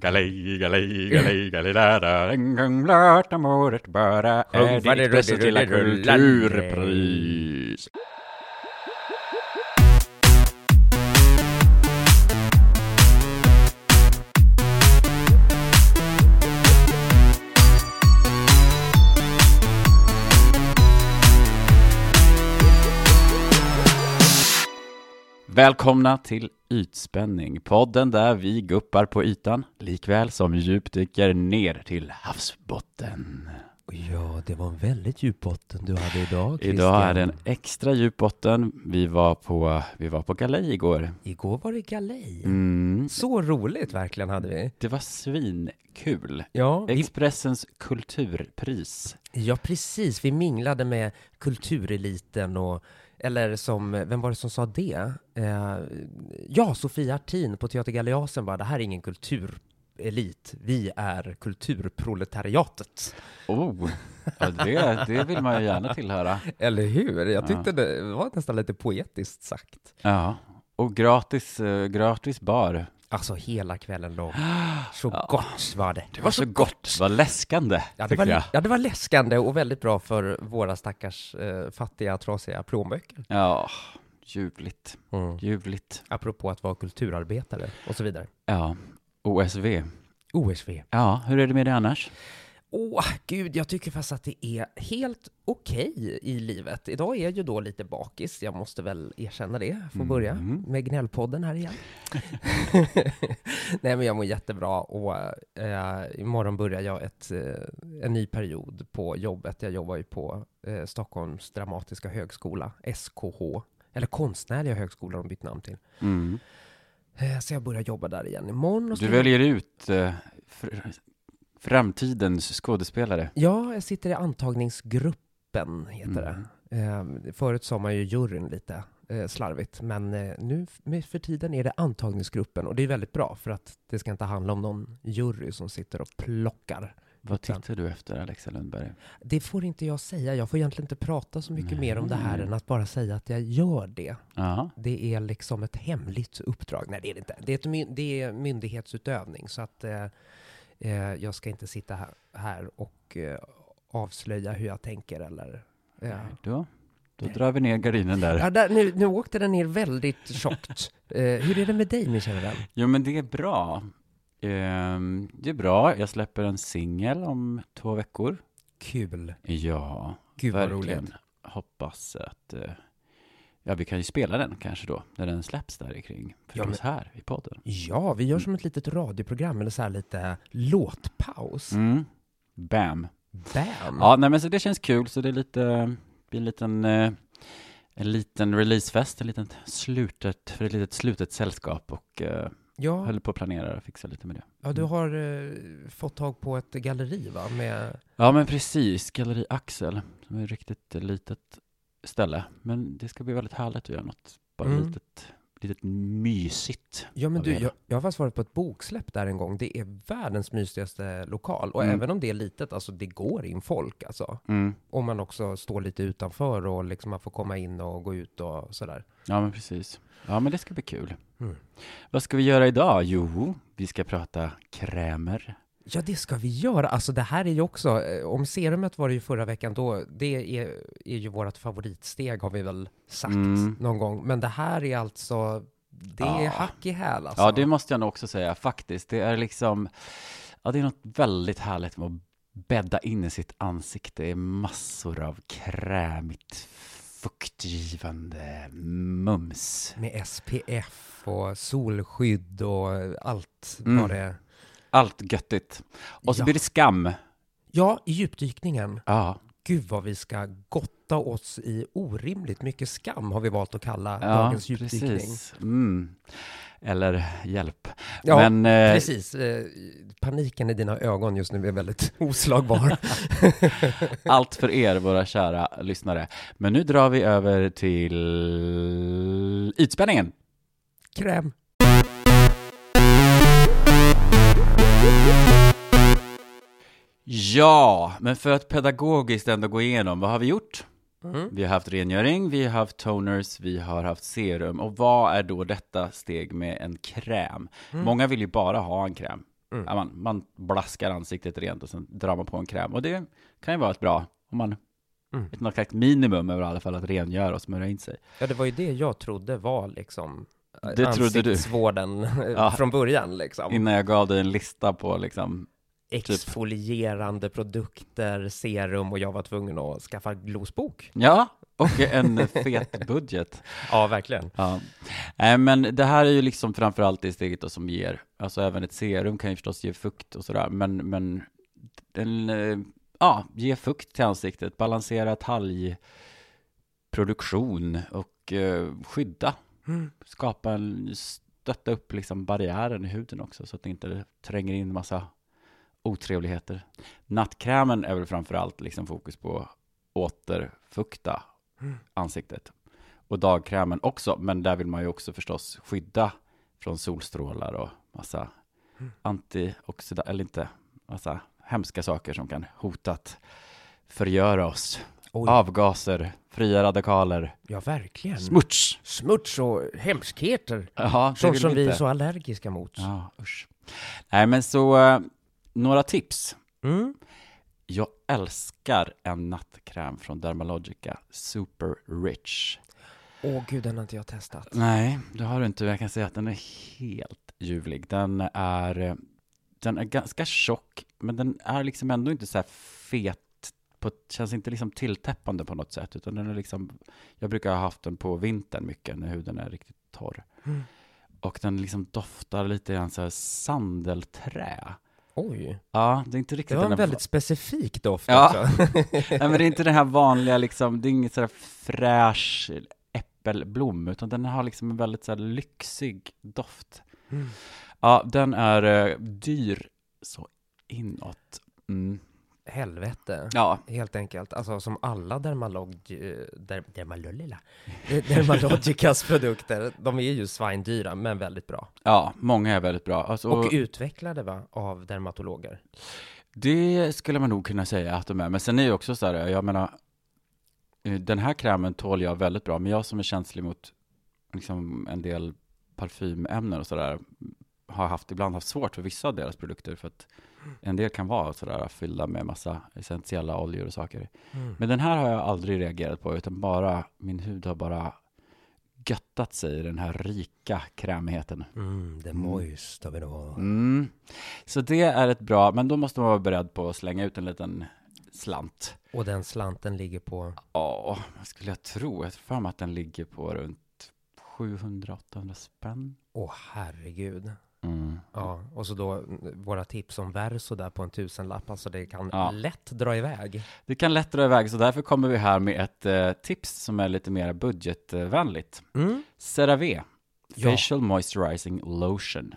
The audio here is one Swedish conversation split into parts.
Galej, galej, galej, galej, där En gång blott om året bara är det Expressens lilla kulturpris. Välkomna till Ytspänning, podden där vi guppar på ytan, likväl som djupdyker ner till havsbotten. Ja, det var en väldigt djup botten du hade idag, Christian. Idag är det en extra djup botten. Vi var på, vi var på galej igår. Igår var det galej. Mm. Så roligt verkligen hade vi. Det var svinkul. Ja, vi, Expressens kulturpris. ja, precis. Vi minglade med kultureliten och eller som, vem var det som sa det? Eh, ja, Sofia Artin på Teater Galeasen bara, det här är ingen kulturelit, vi är kulturproletariatet. Oh, ja, det, det vill man ju gärna tillhöra. Eller hur? Jag Ja. tyckte det var nästan lite poetiskt sagt. Ja, och gratis, eh, gratis bar. Alltså hela kvällen lång. Så Ja. gott var det. Det var så gott. Det var läskande, Ja det, var, jag. ja, det var läskande och väldigt bra för våra stackars eh, fattiga, trasiga plånböcker. Ja, ljuvligt, Mm. ljuvligt. Apropå att vara kulturarbetare och så vidare. Ja, OSV. OSV. Ja, hur är det med det annars? Åh, gud, jag tycker fast att det är helt okej i livet. Idag är ju då lite bakis, jag måste väl erkänna det. Får börja Mm. med gnällpodden här igen. Nej, men jag mår jättebra och eh, imorgon börjar jag ett, eh, en ny period på jobbet. Jag jobbar ju på eh, Stockholms dramatiska högskola, SKH, eller Konstnärliga högskolan de bytt namn till. Mm. Eh, så jag börjar jobba där igen imorgon. Du väljer ut eh, framtidens skådespelare. Ja, jag sitter i antagningsgruppen, heter Mm. det. Eh, förut sa man ju juryn lite eh, slarvigt, men eh, nu för tiden är det antagningsgruppen och det är väldigt bra för att det ska inte handla om någon jury som sitter och plockar. Vad tittar du efter, Alexa Lundberg? Det får inte jag säga. Jag får egentligen inte prata så mycket mer om det här Nej. än att bara säga att jag gör det. Ja, Det är liksom ett hemligt uppdrag. Nej, det är det inte. Det är, ett, det är myndighetsutövning, så att eh, eh, jag ska inte sitta här, och eh, avslöja hur jag tänker eller... eh, då, då drar vi ner gardinen där. Ja, där, nu, nu åkte den ner väldigt tjockt. Eh, hur är det med dig, min kära vän? Jo, men det är bra. Ehm, det är bra. Jag släpper en singel om två veckor. Kul. Ja, Gud verkligen. Hoppas att... ja, vi kan ju spela den kanske då, när den släpps där kring. För Ja, oss här i podden. Ja, vi gör som ett litet radioprogram, eller så här lite låtpaus. Mm. Bam. Bam! Ja, nej men så det känns kul, så det är lite, är en liten, eh, en liten releasefest, en liten slutet, för ett litet slutet sällskap och eh, ja, höll på att planera och fixa lite med det. ja du har eh, fått tag på ett galleri, va? Med... Ja, men precis, Galleri Axel, som är ett riktigt litet ställe, men det ska bli väldigt härligt att göra något, bara Mm. litet, litet mysigt. Ja, men du, jag, jag har faktiskt varit på ett boksläpp där en gång. Det är världens mysigaste lokal. Och Mm. även om det är litet, alltså det går in folk alltså. Mm. Om man också står lite utanför och liksom man får komma in och gå ut och sådär. Ja, men precis. Ja, men det ska bli kul. Mm. Vad ska vi göra idag? Jo, vi ska prata krämer. Ja, det ska vi göra. Alltså det här är ju också, eh, om serumet var det ju förra veckan då, det är, är ju vårt favoritsteg har vi väl sagt Mm. någon gång. Men det här är alltså, det är Ja. hack i häl alltså. Ja, det måste jag nog också säga faktiskt. Det är liksom, ja, det är något väldigt härligt med att bädda in i sitt ansikte. Är massor av krämigt, fuktgivande mums. Med SPF och solskydd och allt Mm. vad det Allt göttigt. Och så Ja. blir det skam. Ja, i djupdykningen. Ja, Gud vad vi ska gotta oss i orimligt mycket skam har vi valt att kalla ja dagens djupdykning. precis. Mm. Eller hjälp. Ja, Men, eh, precis. Eh, paniken i dina ögon just nu är väldigt oslagbar. Allt för er, våra kära lyssnare. Men nu drar vi över till ytspänningen. Kräm. Ja, men för att pedagogiskt ändå gå igenom, vad har vi gjort? Mm. Vi har haft rengöring, vi har haft toners, vi har haft serum. Och vad är då detta steg med en kräm? Mm. Många vill ju bara ha en kräm. Mm. Ja, man, man blaskar ansiktet rent och sen drar man på en kräm. Och det kan ju vara ett bra, om man, Mm. ett något slags minimum över i alla fall att rengöra och smörja in sig. Ja, det var ju det jag trodde var liksom Det ansiktsvården Ja. från början liksom. Innan jag gav dig en lista på liksom, Exfolierande produkter, serum och jag var tvungen att skaffa glosbok. ja, och en fet budget. Ja, verkligen. Ja. Nej, men det här är ju liksom framförallt det steget då som ger, alltså även ett serum kan ju förstås ge fukt och sådär, men, men den, eh, ja, ge fukt till ansiktet, balansera talgproduktion och eh, skydda skapa en, stötta upp liksom barriären i huden också så att det inte tränger in massa otrevligheter. Nattkrämen är väl framförallt liksom fokus på återfukta ansiktet. Och dagkrämen också, men där vill man ju också förstås skydda från solstrålar och massa Mm. antioxida, eller inte, massa hemska saker som kan hota att förgöra oss. Oj, Avgaser, fria radikaler, ja verkligen. smuts. Smuts och hemskheter. Ja, det Sånt vill som vi är inte. så allergiska mot. Ja, usch. Nej, men så eh, några tips. Mm. Jag älskar en nattkräm från Dermalogica, Super Rich. Åh gud, den har inte jag testat. Nej, det har du inte. Jag kan säga att den är helt ljuvlig. Den är, eh, den är ganska tjock, men den är liksom ändå inte så här fet. På, känns inte liksom tilltäppande på något sätt, utan den är liksom, jag brukar ha haft den på vintern mycket, när huden är riktigt torr. Mm. Och den liksom doftar lite grann så här sandelträ. Oj, Ja, det är inte det riktigt var en väldigt specifik doft Ja. också. Nej, men det är inte den här vanliga, liksom, det är inget sådär fräsch äppelblom, utan den har liksom en väldigt så här lyxig doft. Mm. Ja, den är eh, dyr så inåt. Mm. Helvete. Ja, Helt enkelt, alltså som alla dermalog, der, dermalolila, dermalogicas produkter, de är ju svindyra men väldigt bra. ja, många är väldigt bra. Alltså, Och utvecklade va, av dermatologer. det skulle man nog kunna säga att de är. Men sen är ju också så här, jag menar, eh, den här krämen tål jag väldigt bra, men jag som är känslig mot liksom, en del parfymämnen och sådär, har haft, ibland haft svårt för vissa av deras produkter, för att en del kan vara sådär fyllda med massa essentiella oljor och saker. Mm. Men den här har jag aldrig reagerat på, utan bara, min hud har bara göttat sig i den här rika krämigheten. Mm, the moist har vi då. Mm. Så det är ett bra, men då måste man vara beredd på att slänga ut en liten slant. Och den slanten ligger på, Ja, vad skulle jag tro? Jag tror för mig att den ligger på runt 700-800 spänn. åh herregud. Mm. Ja, och så då våra tips om Verso där på en tusenlapp, alltså det kan Ja. lätt dra iväg. Det kan lätt dra iväg, så därför kommer vi här med ett eh, tips som är lite mer budgetvänligt. Mm. CeraVe Ja. Facial Moisturizing Lotion.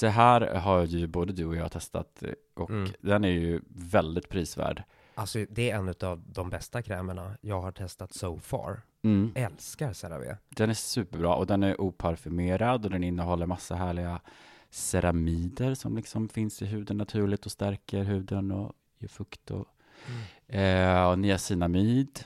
Det här har ju både du och jag testat eh, och Mm. den är ju väldigt prisvärd. Alltså det är en av de bästa krämerna jag har testat so far. Mm. Älskar CeraVe. Den är superbra och den är oparfymerad och den innehåller massa härliga ceramider som liksom finns i huden naturligt och stärker huden och ger fukt och, eh, och niacinamid.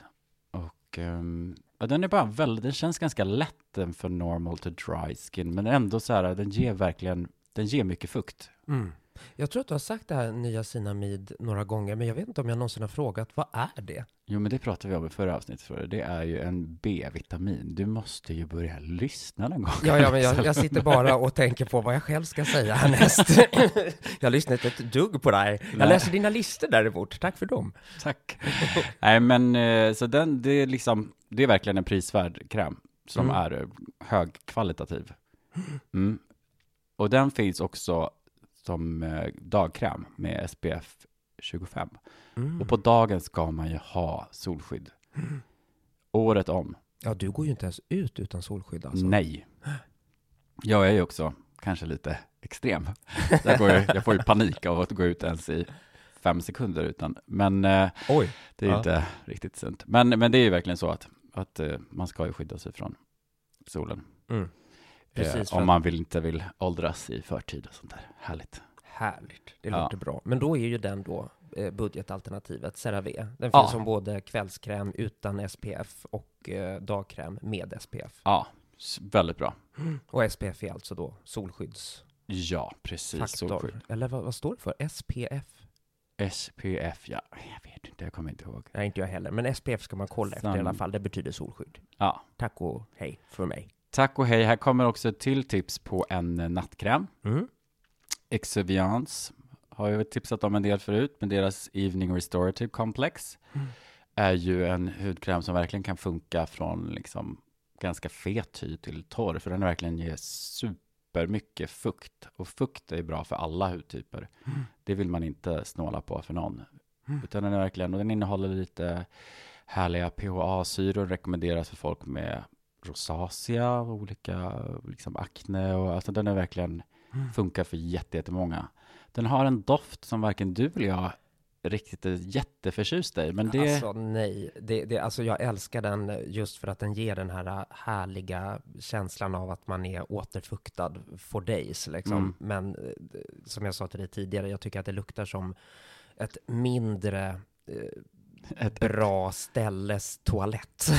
Och ehm, ja, den är bara väldigt, den känns ganska lätt den för normal to dry skin men ändå så här, den ger verkligen, den ger mycket fukt. Mm. Jag tror att du har sagt det här niacinamid några gånger, men jag vet inte om jag någonsin har frågat, vad är det? Jo, men det pratade vi om i förra avsnittet. För det är ju en B-vitamin. Du måste ju börja lyssna någon gång. Ja, ja men jag, jag sitter bara och tänker på vad jag själv ska säga härnäst. jag lyssnar inte ett dugg på dig. Jag Nej. läser dina listor däremot. Tack för dem. Tack. Nej, men eh, så den, det är liksom, det är verkligen en prisvärd kräm som Mm. är högkvalitativ. Mm. Och den finns också som eh, dagkräm med SPF 25. Mm. Och på dagen ska man ju ha solskydd. Året om. Ja, du går ju inte ens ut utan solskydd alltså. Nej. Jag är ju också kanske lite extrem. Jag, går ju, jag får ju panik av att gå ut ens i fem sekunder utan, men eh, Oj. det är ju Ja. inte riktigt sunt. Men, men det är ju verkligen så att, att eh, man ska ju skydda sig från solen. Mm. Precis, eh, för om man vill, inte vill åldras i förtid och sånt där. Härligt. Härligt. Det Ja. låter bra. Men då är ju den då eh, budgetalternativet CeraVe. Den Ja. finns som både kvällskräm utan SPF och eh, dagkräm med SPF. Ja, väldigt bra. Och SPF är alltså då solskydds... Ja, precis. faktor. Solskydd. Eller vad, vad står det för? SPF? SPF, ja, jag vet inte, jag kommer inte ihåg. Nej, inte jag heller. Men SPF ska man kolla efter i alla Sam- fall. Det betyder solskydd. Ja, Tack och hej för mig. Tack och hej. Här kommer också ett till tips på en nattkräm. Mm. Exuviance har jag tipsat om en del förut, men deras Evening Restorative Complex Mm. är ju en hudkräm som verkligen kan funka från liksom ganska fet hy till torr, för den verkligen ger supermycket fukt. Och fukt är bra för alla hudtyper. Mm. Det vill man inte snåla på för någon. Utan den är verkligen, och den innehåller lite härliga PHA-syror, rekommenderas för folk med rosacea, och olika liksom akne och alltså den är verkligen funkar för jätte- jättemånga. Den har en doft som varken du eller jag riktigt är jätteförtjust i, men det... Alltså nej, det, det, alltså jag älskar den just för att den ger den här härliga känslan av att man är återfuktad for days liksom. Mm. Men eh, som jag sa till dig tidigare, jag tycker att det luktar som ett mindre eh, ett, bra ställes toalett.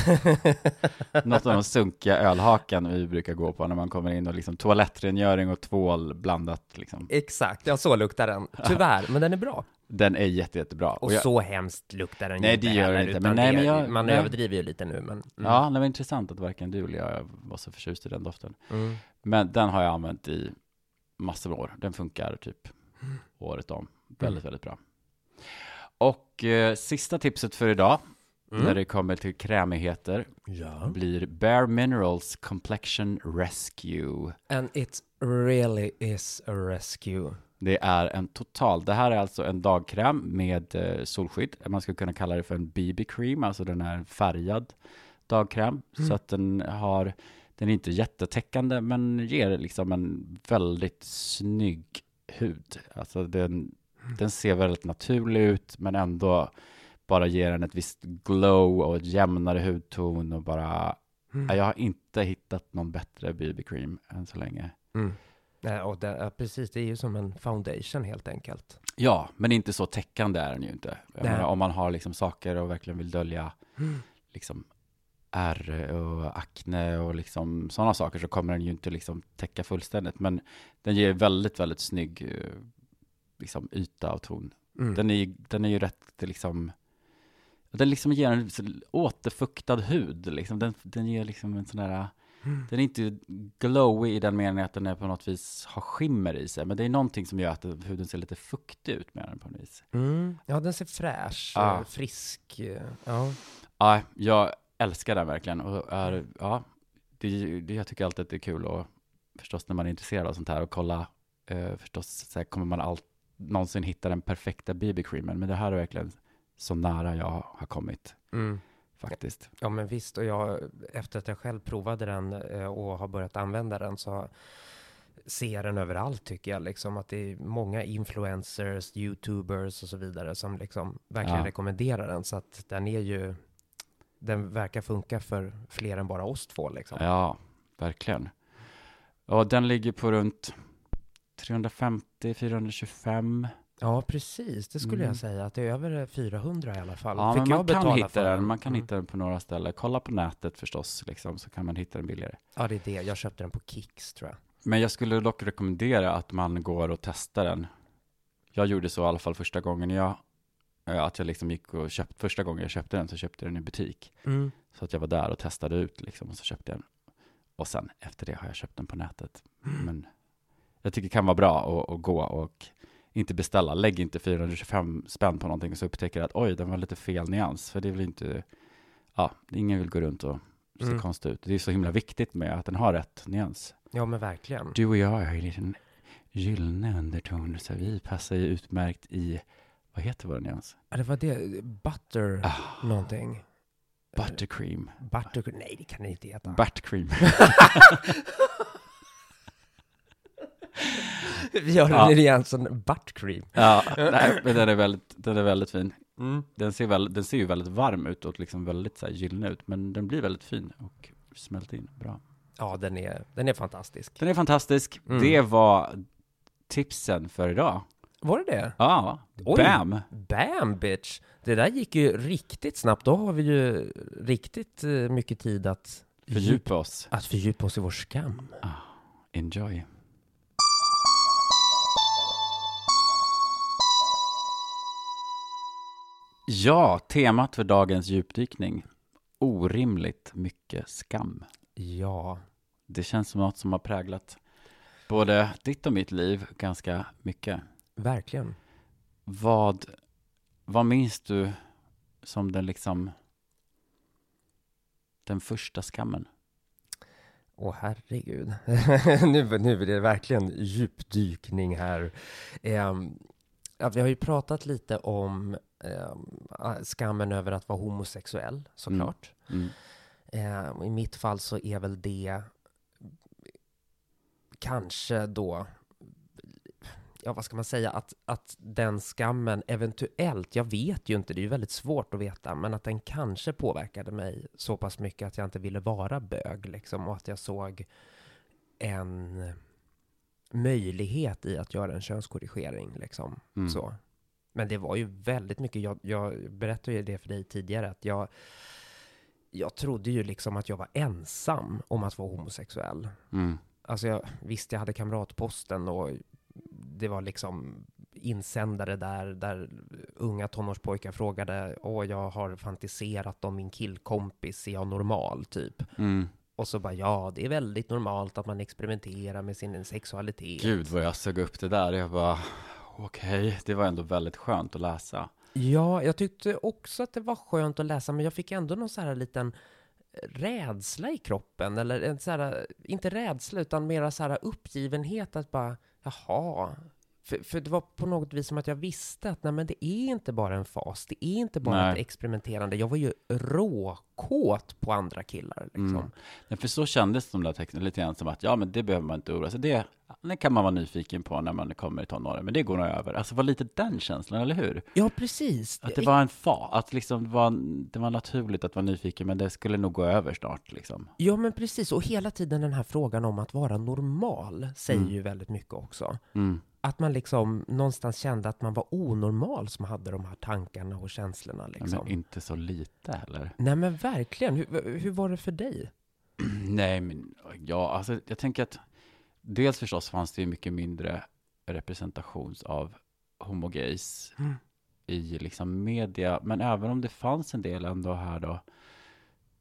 något av de sunkiga ölhakan vi brukar gå på när man kommer in och liksom toalettrengöring och tvål blandat liksom. Exakt, ja så luktar den. Tyvärr, men den är bra. Den är jätte, jättebra. Och jag, så hemskt luktar den ju Nej, inte det gör heller, inte, men nej, det- men jag- man nej. överdriver ju lite nu, men... mm. Ja, det var intressant att varken du eller jag var så förtjust i den doften. Mm. Men den har jag använt i massor av år. Den funkar typ året om. Väldigt, väldigt bra. Och eh, sista tipset för idag, Mm. när det kommer till krämigheter, Ja. blir Bare Minerals Complexion Rescue. And it really is a rescue. Det är en total, det här är alltså en dagkräm med eh, solskydd. Man skulle kunna kalla det för en BB-cream, alltså den är färgad dagkräm. Så att den har, den är inte jättetäckande, men ger liksom en väldigt snygg hud. Alltså den, den ser väldigt naturlig ut, men ändå bara ger den ett visst glow och ett jämnare hudton och bara, Mm. jag har inte hittat någon bättre BB-cream än så länge. Mm. Nej, och det, ja, precis, det är ju som en foundation helt enkelt. Ja, men inte så täckande är den ju inte. Menar, om man har liksom saker och verkligen vill dölja liksom ärr och akne och liksom sådana saker så kommer den ju inte liksom täcka fullständigt. Men den ger väldigt, väldigt snygg eh, liksom yta och ton. Mm. Den är, ju- den är ju rätt liksom den liksom ger en återfuktad hud. Liksom. Den, den ger liksom en sån där... Den är inte glowy i den meningen att den är på något vis har skimmer i sig. Men det är någonting som gör att huden ser lite fuktig ut med den på något vis. Mm. Ja, den ser fräsch, Ah. frisk. eh, Ja. Ja, jag älskar den verkligen. Och är, ja, det, det, jag tycker alltid att det är kul och förstås när man är intresserad av sånt här och kolla, eh, förstås så här, kommer man allt, någonsin hitta den perfekta BB-creamen. Men det här är verkligen så nära jag har kommit Mm. faktiskt. Ja, men visst. Och jag, efter att jag själv provade den eh, och har börjat använda den så ser jag den överallt tycker jag. Liksom att det är många influencers, youtubers och så vidare som liksom verkligen Ja. rekommenderar den. Så att den är ju, den verkar funka för fler än bara oss två liksom. Ja, verkligen. Och den ligger på runt 350-425. Ja, precis. Det skulle Mm. jag säga. Att det är över 400 i alla fall. Ja, Fick men man kan hitta för den. Man kan Mm. hitta den på några ställen. Kolla på nätet förstås, liksom, så kan man hitta den billigare. Ja, det är det. Jag köpte den på Kicks tror jag. Men jag skulle dock rekommendera att man går och testar den. Jag gjorde så i alla fall första gången jag, eh, att jag liksom gick och köpte, första gången jag köpte den så köpte jag den i butik. Mm. Så att jag var där och testade ut liksom, och så köpte jag den. Och sen efter det har jag köpt den på nätet. Men jag tycker kan vara bra att, att gå och inte beställa. Lägg inte 425 spänn på någonting och så upptäcker att oj, den var lite fel nyans. För det vill inte, ja, ingen vill gå runt och se Mm. konstigt ut. Det är så himla viktigt med att den har rätt nyans. Ja, men verkligen. Du och jag har ju en liten gyllene underton, så vi passar ju utmärkt i, vad heter vår nyans? Ja, det var det. Butter Ah, någonting. buttercream. Butter... Nej, det kan det inte heta. Buttercream. Vi gör Ja. en Jensen buttcream. ja, nej, men den är väldigt, den är väldigt fin. Mm. Den ser, väl, den ser ju väldigt varm ut och liksom väldigt så här gyllene ut, men den blir väldigt fin och smälter in bra. Ja, den är, den är fantastisk. Den är fantastisk. Mm. Det var tipsen för idag. Var det det? Ja, Oj. bam! Bam bitch! Det där gick ju riktigt snabbt. Då har vi ju riktigt eh, mycket tid att Fördjupa oss. att fördjupa oss i vår skam. Enjoy. Ja, temat för dagens djupdykning. Orimligt mycket skam. Ja, Det känns som något som har präglat både ditt och mitt liv ganska mycket. verkligen. Vad, vad minns du som den liksom den första skammen? Åh herregud. nu, nu är det verkligen djupdykning här. Ehm, ja, vi har ju pratat lite om ehm, skammen över att vara homosexuell, såklart. Mm. Eh, I mitt fall så är väl det kanske då, ja vad ska man säga, att, att den skammen eventuellt, jag vet ju inte, det är ju väldigt svårt att veta, men att den kanske påverkade mig så pass mycket att jag inte ville vara bög liksom och att jag såg en möjlighet i att göra en könskorrigering liksom. Mm. Så. Men det var ju väldigt mycket, jag, jag berättade ju det för dig tidigare, att jag jag trodde ju liksom att jag var ensam om att vara homosexuell. Mm. Alltså jag, visst, jag hade kamratposten och det var liksom insändare där, där unga tonårspojkar frågade, åh, jag har fantiserat om min killkompis, är jag normal, typ? Mm. Och så bara, ja, det är väldigt normalt att man experimenterar med sin sexualitet. Gud vad jag sög upp det där. Jag bara, okej, det var ändå väldigt skönt att läsa. Ja, jag tyckte också att det var skönt att läsa, men jag fick ändå någon så här liten rädsla i kroppen, eller en så här, inte rädsla, utan mera så här uppgivenhet att bara, jaha. För, för det var på något vis som att jag visste att nej, men det är inte bara en fas, det är inte bara Nej. ett experimenterande. Jag var ju råkåt på andra killar, liksom. Mm. Nej, för så kändes de där texterna lite grann som att ja, men det behöver man inte oroa sig. Det, det kan man vara nyfiken på när man kommer i tonåren, men det går nog över. Alltså, var lite den känslan, eller hur? Ja, precis. Att det var en fa, att liksom det var, det var naturligt att vara nyfiken, men det skulle nog gå över snart liksom. Ja, men precis. Och hela tiden den här frågan om att vara normal säger Mm. ju väldigt mycket också. Mm. Att man liksom någonstans kände att man var onormal som hade de här tankarna och känslorna liksom. Men inte så lite heller. Nej men verkligen, hur, hur var det för dig? Nej, men ja, alltså jag tänker att dels förstås fanns det ju mycket mindre representation av homogays Mm. i liksom media, men även om det fanns en del ändå här då,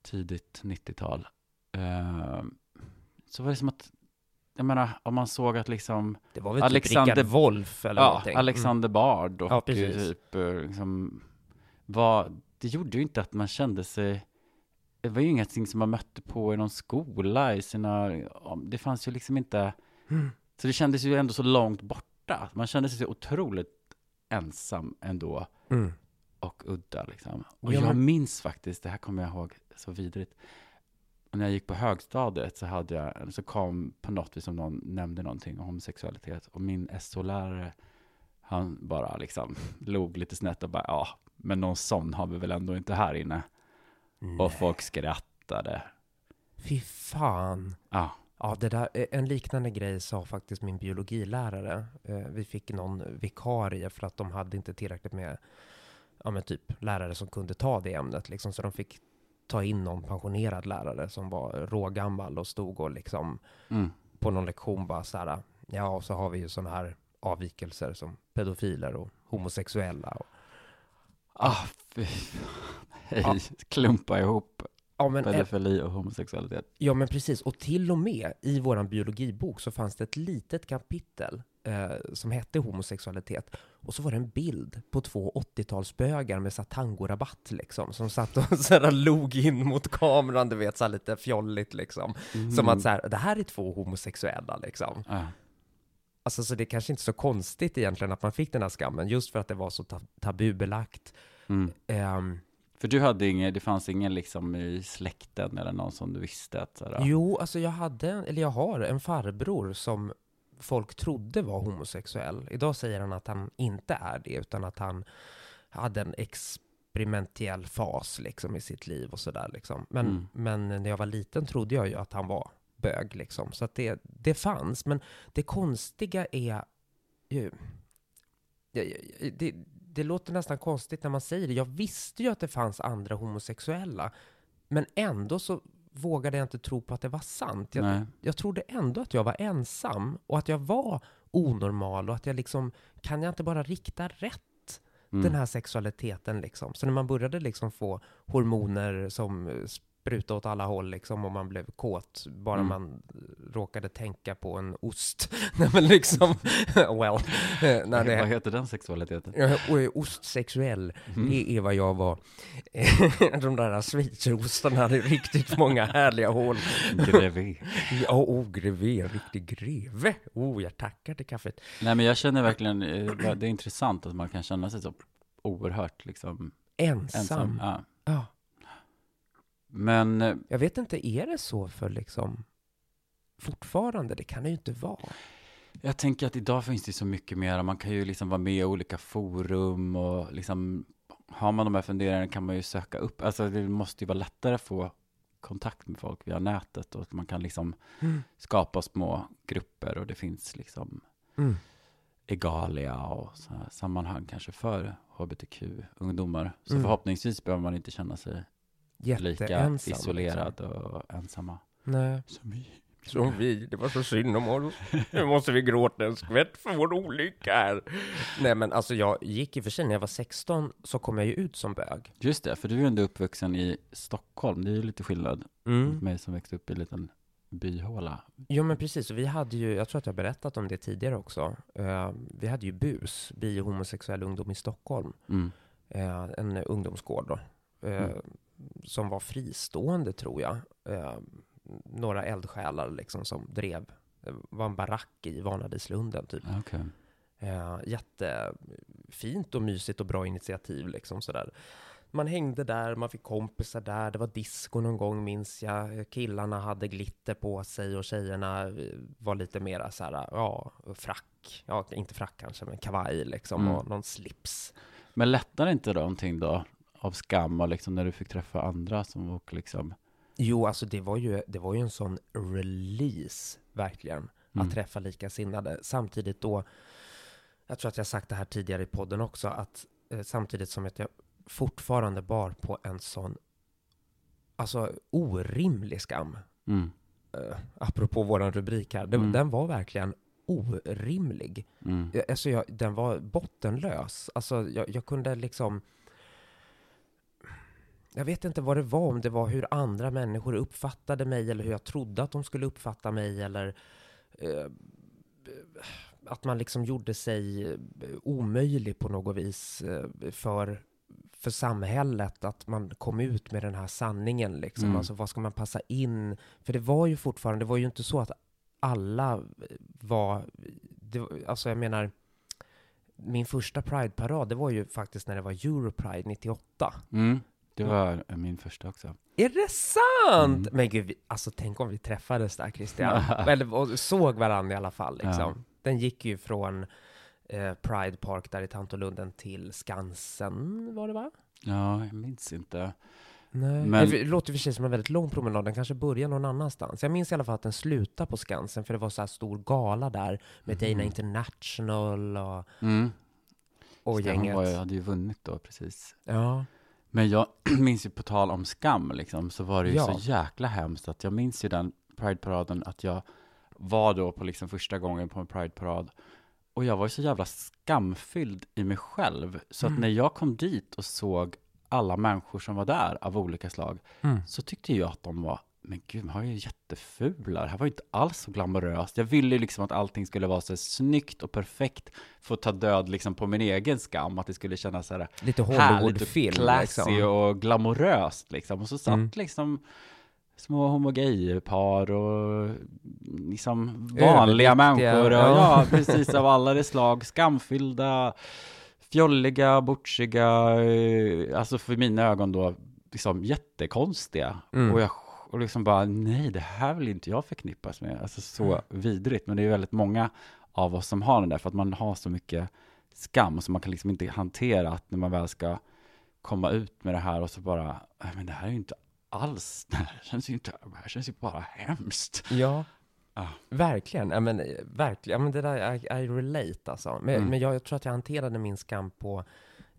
tidigt 90-tal, eh, så var det som att, jag menar, om man såg att liksom, Det var väl Alexander- typ Rickard Wolff eller ja, någonting? Alexander Bard och Ja, typ, eh, liksom, var, det gjorde ju inte att man kände sig, det var ju ingenting som man mötte på i någon skola i sina, det fanns ju liksom inte, Mm. så det kändes ju ändå så långt borta. Man kände sig så otroligt ensam ändå Mm. och udda liksom. Och Ja, jag minns faktiskt, det här kommer jag ihåg så vidrigt. När jag gick på högstadiet så hade jag, så kom på något vis som någon nämnde någonting om homosexualitet och min SO-lärare, han bara liksom log lite snett och bara, ja, men någon sån har vi väl ändå inte här inne. Och Nej. folk skrattade. Fy fan. Ja, Ja, det där, eh, en liknande grej sa faktiskt min biologilärare. Eh, Vi fick någon vikarie för att de hade inte tillräckligt med, ja men typ lärare som kunde ta det ämnet liksom. Så de fick ta in någon pensionerad lärare som var rågammal och stod och liksom mm. på någon lektion bara så här, ja och så har vi ju sådana här avvikelser som pedofiler och homosexuella. Och, Ah, fy. Hej, Ja. klumpa ihop ja, men, pedofili och homosexualitet. ja men precis, och till och med i våran biologibok så fanns det ett litet kapitel eh, som hette homosexualitet. Och så var det en bild på två 80-talsbögar med så här tangorabatt liksom, som satt och så här log in mot kameran, du vet, så lite fjolligt liksom. Som att så här, det här är två homosexuella liksom. Ja. Alltså, så det är kanske inte så konstigt egentligen att man fick den här skammen, just för att det var så ta- tabubelagt. Mm. Ehm, För du hade ingen, det fanns ingen liksom i släkten eller någon som du visste att sådär, Jo, alltså jag hade, eller jag har en farbror som folk trodde var homosexuell. Idag säger han att han inte är det, utan att han hade en experimentell fas liksom i sitt liv och sådär liksom. Men, Mm. men när jag var liten trodde jag ju att han var bög liksom. Så att det, det fanns. Men det konstiga är ju... Det, det, det låter nästan konstigt när man säger det. Jag visste ju att det fanns andra homosexuella. Men ändå så vågade jag inte tro på att det var sant. Jag, Nej. jag trodde ändå att jag var ensam och att jag var onormal och att jag liksom, kan jag inte bara rikta rätt Mm. den här sexualiteten liksom. Så när man började liksom få hormoner som eh, spruta åt alla håll liksom och man blev kåt bara Mm. man råkade tänka på en ost. Nej men liksom, well, eh, när Vad det heter den sexualiteten? Ostsexuell, Mm. det är vad jag var. De där schweizerostarna hade riktigt många härliga hål. Grevé. Ja, oh, greve, riktig greve. Oh, jag tackar till kaffet. Nej men jag känner verkligen, eh, det är intressant att man kan känna sig så oerhört liksom Ensam. ensam. Ja. Ja. Men eh, Jag vet inte, är det så för liksom fortfarande? Det kan det ju inte vara. jag tänker att idag finns det så mycket mer, man kan ju liksom vara med i olika forum och liksom har man de här funderingarna kan man ju söka upp, alltså det måste ju vara lättare att få kontakt med folk via nätet och att man kan liksom Mm. skapa små grupper och det finns liksom Mm. Egalia och så här sammanhang kanske för hbtq-ungdomar. Så Mm. förhoppningsvis behöver man inte känna sig lika Jätteensam. isolerad och ensamma. Liksom. Nej. Som vi. Som vi, det var så synd om oss. Nu måste vi gråta en skvätt för vår olycka här. Nej men alltså jag gick i och för sig, när jag var 16 så kom jag ju ut som bög. Just det, för du är ju ändå uppvuxen i Stockholm. Det är ju lite skillnad mot mig som växte upp i en liten byhåla. Jo men precis, och vi hade ju, jag tror att jag har berättat om det tidigare också. Eh, vi hade ju BUS, bi och homosexuell ungdom i Stockholm. Mm. Eh, en ungdomsgård då. Eh, Mm. Som var fristående tror jag. Eh, några eldsjälar liksom som drev. Det var en barack i Vanadislunden typ. Okej. Eh, jättefint och mysigt och bra initiativ liksom sådär. Man hängde där, man fick kompisar där, det var disco någon gång minns jag. Killarna hade glitter på sig och tjejerna eh, var lite mera så här, ja, frack. Ja, inte frack kanske, men kavaj liksom Mm. och någon slips. Men lättade inte någonting då av skam och liksom när du fick träffa andra som och liksom Jo, alltså det var ju, det var ju en sån release, verkligen, Mm. att träffa likasinnade. Samtidigt då, jag tror att jag sagt det här tidigare i podden också, att eh, samtidigt som att jag fortfarande bar på en sån, alltså orimlig skam, mm. eh, apropå våran rubrik här, den, Mm. den var verkligen orimlig. Mm. Jag- Alltså jag, den var bottenlös. Alltså jag, jag kunde liksom... Jag vet inte vad det var, om det var hur andra människor uppfattade mig eller hur jag trodde att de skulle uppfatta mig eller eh, att man liksom gjorde sig eh, omöjlig på något vis eh, för, för samhället, att man kom ut med den här sanningen liksom. Mm. Alltså vad ska man passa in? För det var ju fortfarande, det var ju inte så att alla var, det, alltså jag menar, min första Pride-parad, det var ju faktiskt när det var Europride 98. Mm. Det var eh, min första också. Är det sant? Mm. Men gud, vi, alltså tänk om vi träffades där Christian. Eller och såg varandra i alla fall liksom. Ja. Den gick ju från eh, Pride Park där i Tantolunden till Skansen, var det va? Ja, jag minns inte. Nej. Men- Det låter för sig som en väldigt lång promenad, den kanske börjar någon annanstans. Jag minns i alla fall att den slutade på Skansen, för det var så här stor gala där med Dana Mhm. International och, Mm. och det, gänget. Var, ju- hade ju vunnit då precis. Ja. Men jag minns ju på tal om skam liksom, så var det ju Ja. så jäkla hemskt att jag minns ju den Pride-paraden att jag var då på liksom första gången på en Pride-parad och jag var ju så jävla skamfylld i mig själv så att Mm. när jag kom dit och såg alla människor som var där av olika slag Mm. så tyckte jag att de var men gud, de har ju jättefula. Det här var ju inte alls så glamoröst. Jag ville ju liksom att allting skulle vara så snyggt och perfekt för att ta död liksom på min egen skam. Att det skulle kännas så här Lite Hollywoodfilm classy liksom. och glamoröst liksom. Och så satt Mm. liksom små homogay-par och liksom vanliga Överviktiga, människor. Och, ja. precis av alla de slag. Skamfyllda, fjolliga, butchiga, eh, alltså för mina ögon då liksom jättekonstiga. Mm. Och jag och liksom bara, nej, det här vill inte jag förknippas med. Alltså så Mm. vidrigt. Men det är väldigt många av oss som har den där, för att man har så mycket skam, så man kan liksom inte hantera att när man väl ska komma ut med det här och så bara, men det här är ju inte alls, det här känns ju inte, det här känns ju bara hemskt. Ja, Ah. verkligen. Ja, men, eh, verkligen. Ja, men det där, I, I relate alltså. Men, Mm. men jag, jag tror att jag hanterade min skam på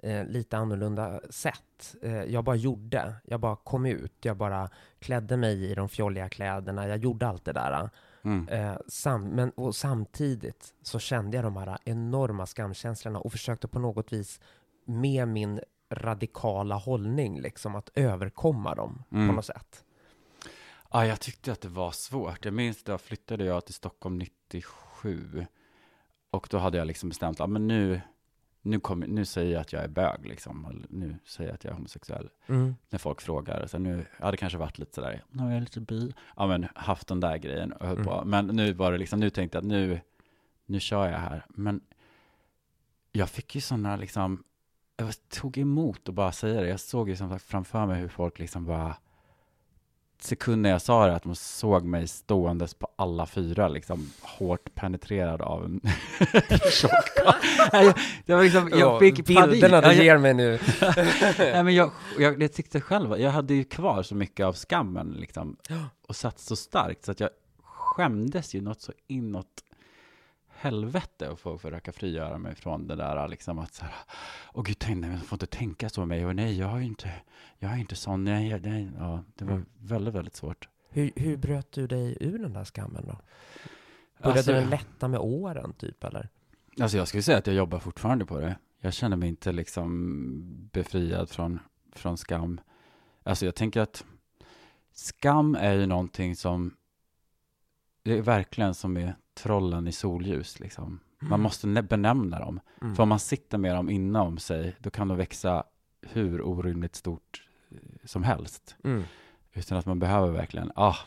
eh, lite annorlunda sätt. Eh, jag bara gjorde. Jag bara kom ut. Jag bara klädde mig i de fjolliga kläderna. Jag gjorde allt det där. Mm. Eh, sam, men, och samtidigt så kände jag de här enorma skamkänslorna och försökte på något vis med min radikala hållning, liksom att överkomma dem Mm. på något sätt? Ja, jag tyckte att det var svårt. Jag minns då flyttade jag till Stockholm 97. Och då hade jag liksom bestämt, ja men nu, nu, kommer, nu säger jag att jag är bög liksom. Nu säger jag att jag är homosexuell. Mm. När folk frågar. Så nu, jag hade kanske varit lite sådär, nu är jag lite bi. Ja men haft den där grejen och höll Mm. på. Men nu var det liksom, nu tänkte jag att nu, nu kör jag här. Men jag fick ju sådana liksom, jag tog emot och bara säga det. Jag såg ju som sagt framför mig hur folk liksom bara, sekunden jag sa det, att de såg mig ståendes på alla fyra, liksom hårt penetrerad av en tjock jag, jag, liksom, jag fick panik. Bilderna du ger mig nu. Nej, men jag, jag, jag tyckte själv, jag hade ju kvar så mycket av skammen liksom, och satt så starkt så att jag skämdes ju något så inåt helvete att få försöka frigöra mig från det där liksom att så här, åh gud, tänk, nej, jag får inte tänka så med mig, och nej, jag är inte, jag är inte sån, nej, nej, ja, det var Mm. väldigt, väldigt svårt. Hur, hur bröt du dig ur den där skammen då? Började Alltså, den lätta med åren typ eller? Alltså jag skulle säga att jag jobbar fortfarande på det. Jag känner mig inte liksom befriad från, från skam. Alltså jag tänker att skam är ju någonting som, det är verkligen som är trollen i solljus liksom. Man måste ne- benämna dem. Mm. För om man sitter med dem inom sig, då kan de växa hur orimligt stort eh, som helst. Mm. Utan att man behöver verkligen, ah,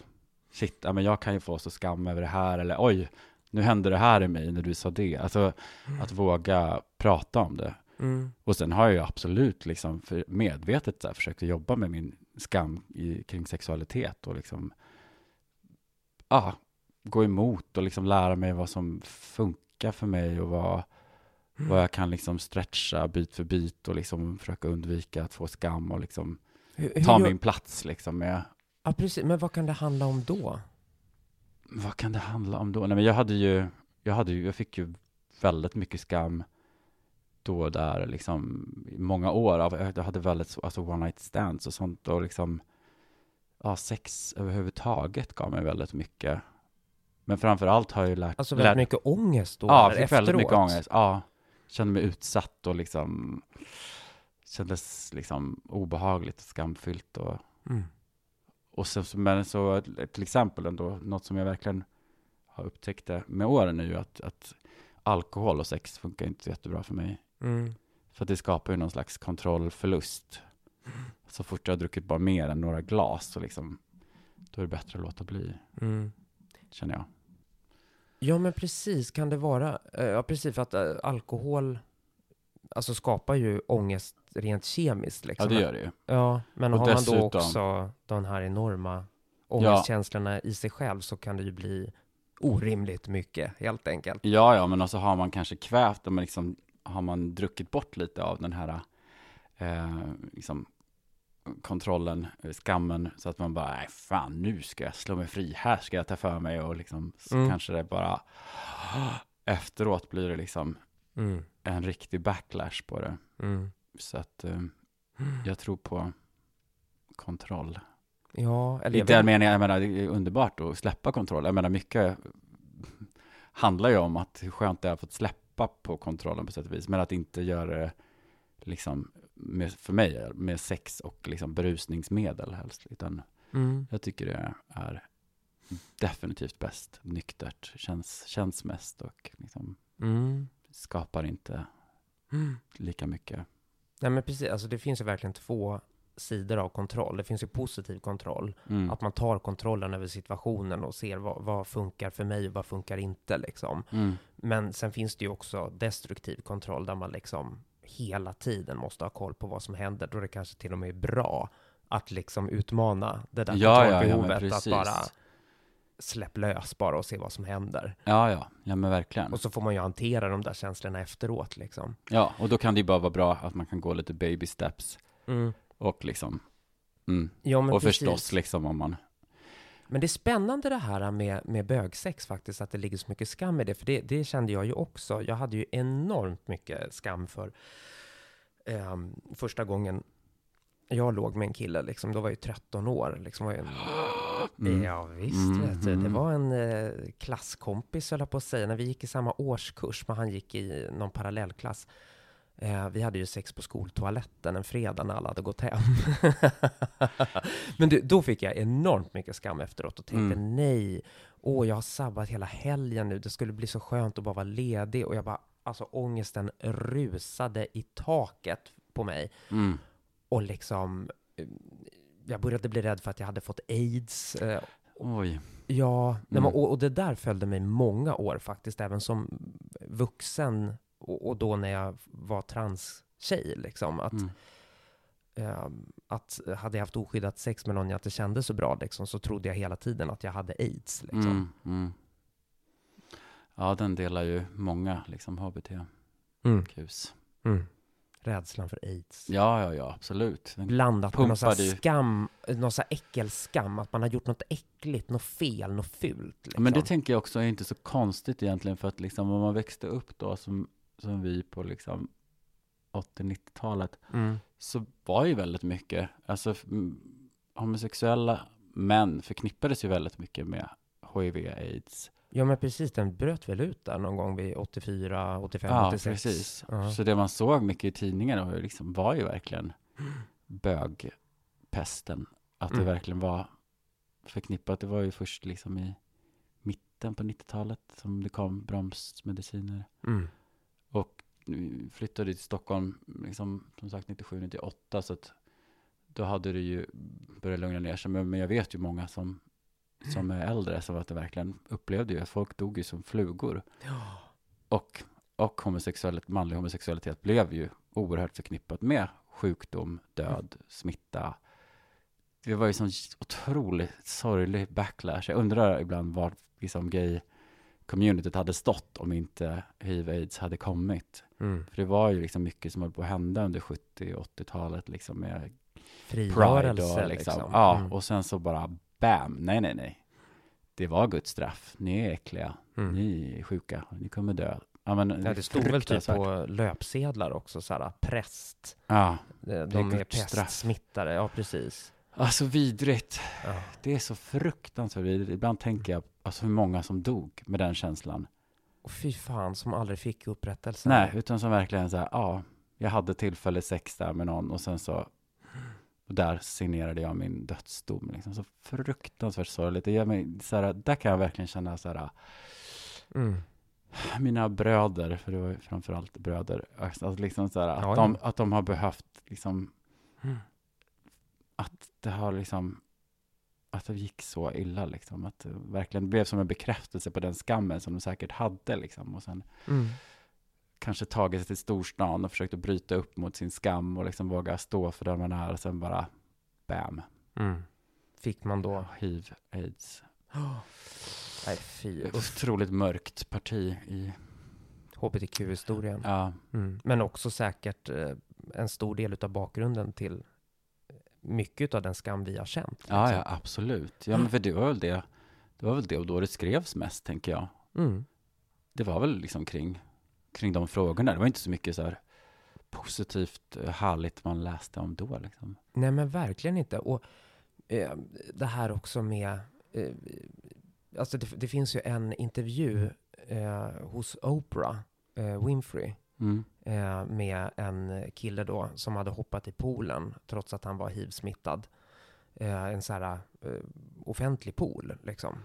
shit, ja, men jag kan ju få så skam över det här, eller oj, nu hände det här i mig när du sa det. Alltså att våga prata om det. Mm. Och sen har jag ju absolut liksom medvetet så här, försökt jobba med min skam i, kring sexualitet och liksom, ah, gå emot och liksom lära mig vad som funkar för mig och vad, vad jag kan liksom stretcha bit för bit och liksom försöka undvika att få skam och liksom Hur, hur ta gör- min plats liksom med Ja, precis. Men vad kan det handla om då? Vad kan det handla om då? Nej, men jag hade ju, jag hade ju, jag fick ju väldigt mycket skam då och där, liksom i många år. Jag hade väldigt, så- alltså one night stands och sånt och liksom, ja, sex överhuvudtaget gav mig väldigt mycket. Men framför allt har jag ju lärt, Alltså lärt väldigt mycket ångest då? ja, jag fick väldigt mycket efteråt? ångest. Ja, kände mig utsatt och liksom, kändes liksom obehagligt och skamfyllt och Mm. och sen, men så till exempel ändå, något som jag verkligen har upptäckt med åren är ju att, att alkohol och sex funkar inte jättebra för mig. Mm. För att det skapar ju någon slags kontrollförlust. Så fort jag har druckit bara mer än några glas så liksom, då är det bättre att låta bli, Mm. känner jag. Ja, men precis. Kan det vara... eh, Ja, precis. För att eh, alkohol alltså skapar ju ångest rent kemiskt. Ja, Liksom. det gör det ju. Ja, men Och har man då dessutom- också de här enorma ångestkänslorna i sig själv så kan det ju bli orimligt mycket, helt enkelt. Ja, ja, men också har man kanske kvävt, men liksom, har man druckit bort lite av den här eh, liksom, kontrollen, eh, skammen, så att man bara, nej fan, nu ska jag slå mig fri, här ska jag ta för mig och liksom, så Mm. kanske det bara, efteråt blir det liksom Mm. en riktig backlash på det. Mm. Så att eh, jag tror på kontroll. Ja, eller I den meningen, jag menar, det är underbart att släppa kontroll. Jag menar, mycket handlar ju om att hur skönt det är att få släppa på kontrollen på sätt och vis, men att inte göra det, liksom, med, för mig, med sex och liksom berusningsmedel helst, utan Mm. jag tycker det är definitivt bäst, nyktert, känns, känns mest och liksom Mm. skapar inte Mm. lika mycket. Nej, men precis. Alltså, det finns ju verkligen två sidor av kontroll. Det finns ju positiv kontroll, Mm. att man tar kontrollen över situationen och ser vad, vad funkar för mig och vad funkar inte, liksom. Mm. Men sen finns det ju också destruktiv kontroll där man liksom hela tiden måste ha koll på vad som händer, då det kanske till och med är bra att liksom utmana det där Ja, ja, ja, men kontrollbehovet, att bara släpp lös bara och se vad som händer. Ja, ja, ja men verkligen. Och så får man ju hantera de där känslorna efteråt liksom. Ja, och då kan det ju bara vara bra att man kan gå lite baby steps och liksom, mm. Ja, men och precis. förstås liksom om man, Men det är spännande det här med, med bögsex faktiskt, att det ligger så mycket skam i det. För det, det kände jag ju också. Jag hade ju enormt mycket skam för ehm, första gången jag låg med en kille, liksom, då var jag ju 13 år. Liksom var jag en, Mm. Ja visst, Mm, vet du. Det mm. var en eh, klasskompis, höll jag på att säga, när vi gick i samma årskurs, men han gick i någon parallellklass. Eh, vi hade ju sex på skoltoaletten en fredag när alla hade gått hem. Men du, då fick jag enormt mycket skam efteråt och tänkte Mm. nej, åh jag har sabbat hela helgen nu, det skulle bli så skönt att bara vara ledig. Och jag bara, alltså ångesten rusade i taket på mig. Mm. Och liksom, eh, jag började bli rädd för att jag hade fått aids. Eh, Oj. Ja, nej, Mm. och, och det där följde mig många år faktiskt, även som vuxen och, och då när jag var transtjej. Liksom, att, Mm. eh, att hade jag haft oskyddat sex med någon jag inte kände så bra, liksom, så trodde jag hela tiden att jag hade aids. Liksom. Mm. Mm. Ja, den delar ju många liksom HBT-kus. Mm. Mm. Rädslan för aids. Ja, ja, ja, absolut. Den, Blandat med någon sån här skam, någon sån här äckelskam, att man har gjort något äckligt, något fel, något fult. Liksom. Men det tänker jag också är inte så konstigt egentligen för att liksom om man växte upp då som, som vi på liksom 80-90-talet mm. så var ju väldigt mycket, alltså homosexuella män förknippades ju väldigt mycket med HIV, aids. Ja men precis, den bröt väl ut där någon gång vid 84, 85, Ja, 86. precis. Ja. Så det man såg mycket i tidningarna var liksom, var ju verkligen bögpesten. Att det Mm. verkligen var förknippat. Det var ju först liksom i mitten på 90-talet som det kom bromsmediciner. Mm. Flyttade till Stockholm, liksom, som sagt 97, 98, så att då hade det ju börjat lugna ner sig. Men, men jag vet ju många som, som är äldre som att det verkligen upplevde ju att folk dog ju som flugor. Ja. Och, och homosexualitet, manlig homosexualitet blev ju oerhört förknippat med sjukdom, död, smitta. Det var ju sån otroligt sorglig backlash. Jag undrar ibland var liksom gay-communityt hade stått om inte hiv-aids hade kommit. Mm. För det var ju liksom mycket som höll på att hända under 70 och 80-talet liksom med Frigörelse och liksom. liksom. Ja, Mm. och sen så bara bam, nej, nej, nej. Det var Guds straff. Ni är äckliga. Mm. Ni är sjuka. Ni kommer dö. Ja, men Ja, det stod väl typ på löpsedlar också, så här, präst. Ja, De, Det är är pestsmittade, ja precis. alltså vidrigt. Ja. Det är så fruktansvärt vidrigt. Ibland tänker jag alltså hur många som dog med den känslan. Och fy fan, som aldrig fick upprättelse. Nej, utan som verkligen så här, ja, jag hade tillfälle sex där med någon och sen så och där signerade jag min dödsdom. Liksom. Så fruktansvärt sorgligt. Det gör mig, så här, där kan jag verkligen känna så här, Mm. mina bröder, för det var ju framförallt bröder, alltså liksom så här, att, Ja, de, ja. att de har behövt liksom, Mm. att det har liksom, att det gick så illa liksom, att det verkligen blev som en bekräftelse på den skammen som de säkert hade liksom, och sen Mm. kanske tagit sig till storstan och försökt att bryta upp mot sin skam och liksom våga stå för den man är och sen bara, bam, Mm. Fick man då? hiv, aids. Nej, fy. Otroligt mörkt parti i, HBTQ-historien. ja, Mm. Men också säkert eh, en stor del av bakgrunden till mycket av den skam vi har känt. ja, liksom. ja, absolut. Ja, men för det var väl det, det var väl det och då det skrevs mest, tänker jag. Mm. det var väl liksom kring, kring de frågorna. Det var inte så mycket så här positivt, eh, härligt man läste om då liksom. Nej, men verkligen inte. Och eh, det här också med... Eh, alltså det, det finns ju en intervju eh, hos Oprah eh, Winfrey Mm. eh, med en kille då som hade hoppat i poolen trots att han var hiv-smittad. Eh, en så här eh, offentlig pool liksom.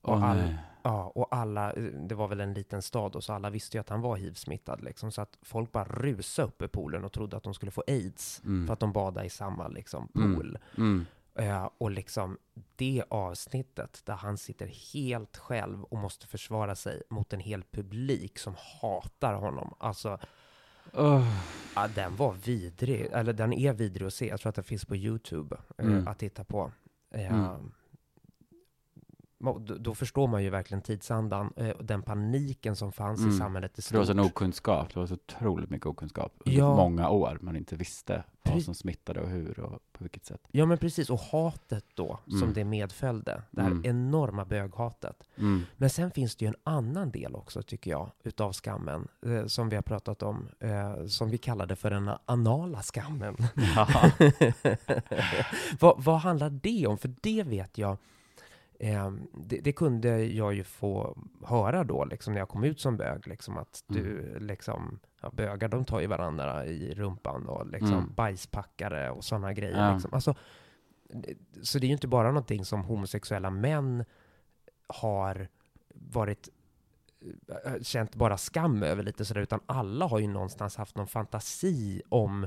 Och all- nej. Ja, och alla, det var väl en liten stad och så alla visste ju att han var hiv-smittad liksom. Så att folk bara rusade upp i poolen och trodde att de skulle få aids. Mm. För att de badade i samma liksom, Mm. pool. Mm. Eh, och liksom det avsnittet där han sitter helt själv och måste försvara sig mot en hel publik som hatar honom. Alltså, Åh, ja, den var vidrig. Eller den är vidrig att se. Jag tror att den finns på YouTube eh, Mm. att titta på. Eh, Mm. Då, förstår man ju verkligen tidsandan. Eh, och den paniken som fanns Mm. i samhället i för det var stort. sån okunskap, det var så otroligt mycket okunskap under Ja. många år. Man inte visste vad som smittade och hur och på vilket sätt. Ja men precis, och hatet då som Mm. det medföljde. Det här Mm. enorma böghatet. Mm. Men sen finns det ju en annan del också, tycker jag, utav skammen, eh, som vi har pratat om, eh, som vi kallade för den anala skammen. Vad, vad handlar det om? För det vet jag, Eh, det, det, kunde jag ju få höra då, liksom, när jag kom ut som bög, liksom, att du, mm. liksom, ja, bögar de tar ju varandra i rumpan och liksom mm. bajspackare och sådana grejer. Ja. Liksom. Alltså, så det är ju inte bara någonting som homosexuella män har varit eh, känt bara skam över lite sådär, utan alla har ju någonstans haft någon fantasi om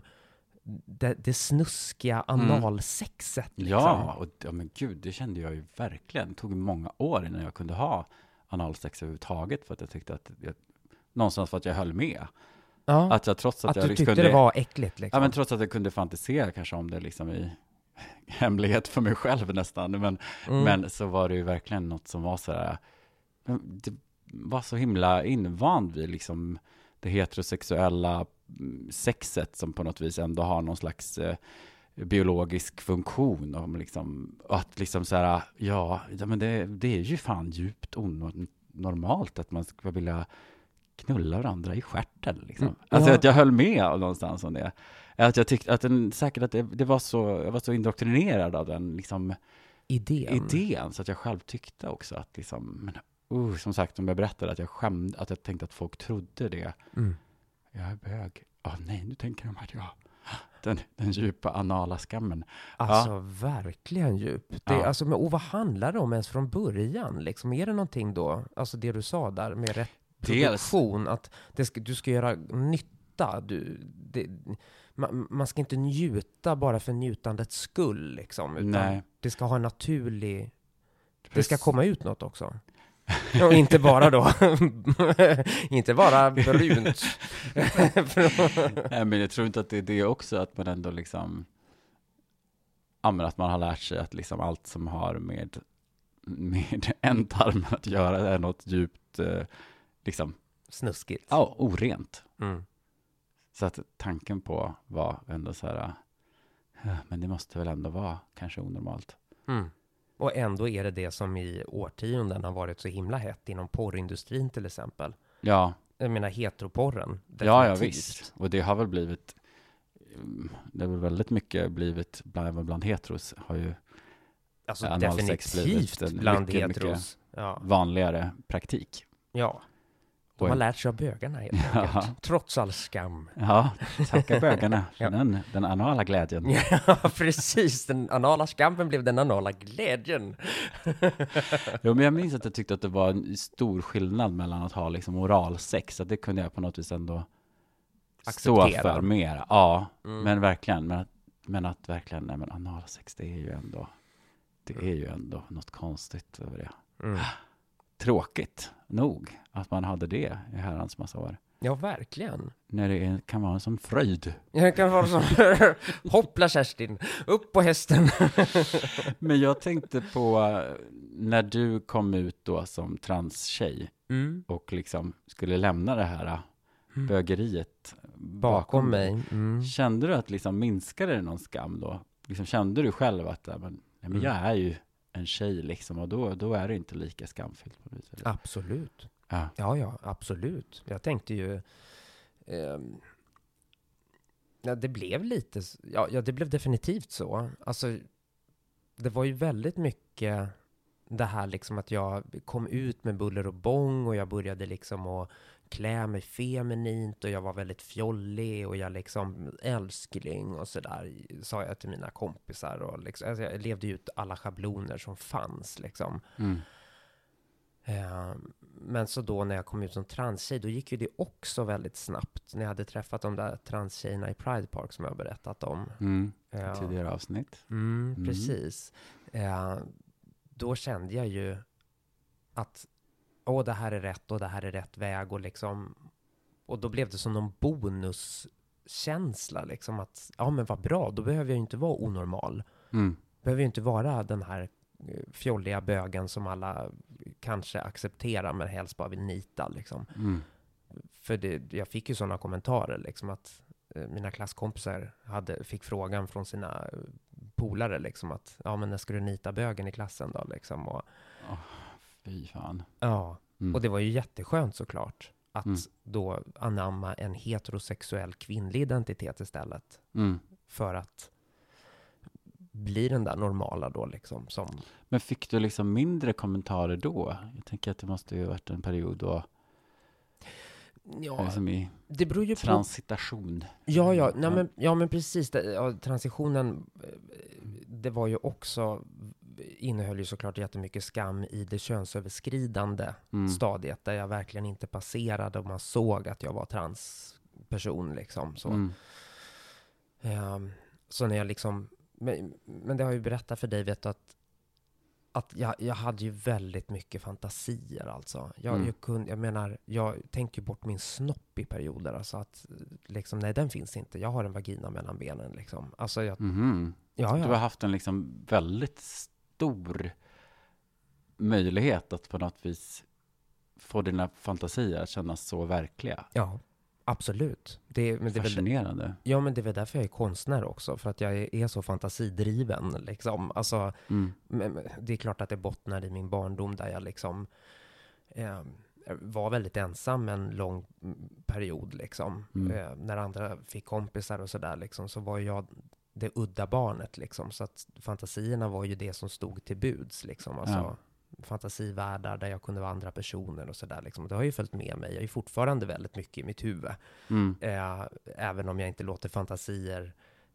det, det snuskiga mm. analsexet. Mm. Liksom. Ja, och ja, men gud, det kände jag ju verkligen. Det tog många år innan jag kunde ha analsex överhuvudtaget, för att jag tyckte att, jag, någonstans för att jag höll med. Ja, att jag trots att, att jag du liksom tyckte kunde, det var äckligt liksom. Ja, men trots att jag kunde fantisera kanske om det liksom i hemlighet för mig själv nästan. Men, mm. men så var det ju verkligen något som var sådär, det var så himla invand vid liksom det heterosexuella sexet som på något vis ändå har någon slags eh, biologisk funktion. Om liksom, att liksom så här, ja, ja men det, det är ju fan djupt onormalt att man ska vilja knulla varandra i stjärten. Liksom. Mm. Alltså ja. att jag höll med någonstans om det. Att jag tyckte att den, säkert att det, det, var så, jag var så indoktrinerad av den liksom, idén. idén, så att jag själv tyckte också att liksom, men, uh, som sagt, om jag berättade att jag skämde, att jag tänkte att folk trodde det. Mm. Jag är bög. Ja, oh, nej, nu tänker de att jag den, den djupa anala skammen. Alltså ja. verkligen djup. Det, ja. alltså, men, och vad handlar det om ens från början? Liksom, är det någonting då, alltså det du sa där med rätt produktion, Dels. att det ska, du ska göra nytta. Du, det, man, man, ska inte njuta bara för njutandets skull, liksom, utan Nej. det ska ha en naturlig... Precis. Det ska komma ut något också. Och inte bara då, inte bara brunt. Nej, men jag tror inte att det är det också, att man ändå liksom, ja, men att man har lärt sig att liksom allt som har med, med ändtarmen att göra är något djupt, eh, liksom, snuskigt. Ja, orent. Mm. Så att tanken på var ändå så här, men det måste väl ändå vara kanske onormalt. Mm. Och ändå är det det som i årtionden har varit så himla hett inom porrindustrin till exempel. Ja. Jag menar heteroporren. Ja, ja visst. Och det har väl blivit, det har väl väldigt mycket blivit, bland, bland heteros har ju Alltså definitivt bland mycket, heteros. Mycket ja. vanligare praktik. Ja. De har lärt sig av bögarna helt ja. enkelt, trots all skam. Ja, tacka bögarna för ja. den, den anala glädjen. Ja, precis. Den anala skammen blev den anala glädjen. jo, men jag minns att jag tyckte att det var en stor skillnad mellan att ha liksom oralsex, att det kunde jag på något vis ändå Acceptera. stå för mer. Ja, mm. men verkligen. Men att, men att verkligen, nej men analsex, det är ju ändå, det är ju ändå något konstigt över det. Mm. Tråkigt nog att man hade det i herrans massa år. Ja, verkligen. När det är, kan vara en sån fröjd. Det kan vara som, hoppla Kerstin, upp på hästen. Men jag tänkte på när du kom ut då som transtjej mm. och liksom skulle lämna det här mm. bögeriet bakom, bakom mig. Mm. Kände du att liksom minskade det någon skam då? Liksom kände du själv att men, nej, men mm. jag är ju en tjej liksom och då, då är det inte lika skamfyllt. På det Absolut. Ja. ja, ja, absolut. Jag tänkte ju... Eh, ja, det blev lite... Ja, ja, det blev definitivt så. Alltså, det var ju väldigt mycket det här liksom att jag kom ut med buller och bång och jag började liksom att klä mig feminint och jag var väldigt fjollig och jag liksom älskling och sådär sa jag till mina kompisar och liksom, alltså jag levde ut alla schabloner som fanns liksom. Mm. Eh, men så då när jag kom ut som transtjej, då gick ju det också väldigt snabbt. När jag hade träffat de där transtjejerna i Pride Park som jag har berättat om. Mm, eh, tidigare avsnitt. Mm, mm. Precis. Eh, då kände jag ju att åh, det här är rätt och det här är rätt väg och liksom och då blev det som någon bonuskänsla liksom att ja, men vad bra, då behöver jag ju inte vara onormal. Mm. Behöver ju inte vara den här eh, fjolliga bögen som alla kanske accepterar men helst bara vill nita liksom. Mm. För det, jag fick ju sådana kommentarer liksom att eh, mina klasskompisar hade, fick frågan från sina eh, polare liksom att ja men när ska du nita bögen i klassen då liksom och oh, fy fan. Ja, mm. och det var ju jätteskönt såklart att mm. då anamma en heterosexuell kvinnlig identitet istället. Mm. För att bli den där normala då liksom som Men fick du liksom mindre kommentarer då? Jag tänker att det måste ju varit en period då, Ja, liksom i det beror ju på transitation. Ja, ja, nej, men, ja men precis. Det, ja, transitionen, eh, det var ju också, innehöll ju såklart jättemycket skam i det könsöverskridande Mm. stadiet, där jag verkligen inte passerade och man såg att jag var transperson liksom. Så, Mm. Ehm, så när jag liksom, men, men det har jag ju berättat för dig, vet du, att, att jag, jag hade ju väldigt mycket fantasier alltså. Jag, Mm. jag, kunde, jag menar, jag tänkte ju bort min snopp i perioder. Alltså att, liksom, nej den finns inte. Jag har en vagina mellan benen liksom. Alltså jag, Mhm. ja, Du har ja. haft en liksom väldigt stor möjlighet att på något vis få dina fantasier att kännas så verkliga. Ja, absolut. Det, men det är väl, Fascinerande. ja, men det är väl därför jag är konstnär också. För att jag är, är så fantasidriven liksom. Alltså, Mm. Men det är klart att det bottnar i min barndom där jag liksom eh, var väldigt ensam en lång period liksom. Mm. Eh, när andra fick kompisar och sådär liksom, så var jag det udda barnet liksom. Så att fantasierna var ju det som stod till buds liksom. Alltså, Ja. Fantasivärldar där jag kunde vara andra personer och sådär liksom. Det har ju följt med mig. Jag är fortfarande väldigt mycket i mitt huvud. Mm. Eh, även om jag inte låter fantasier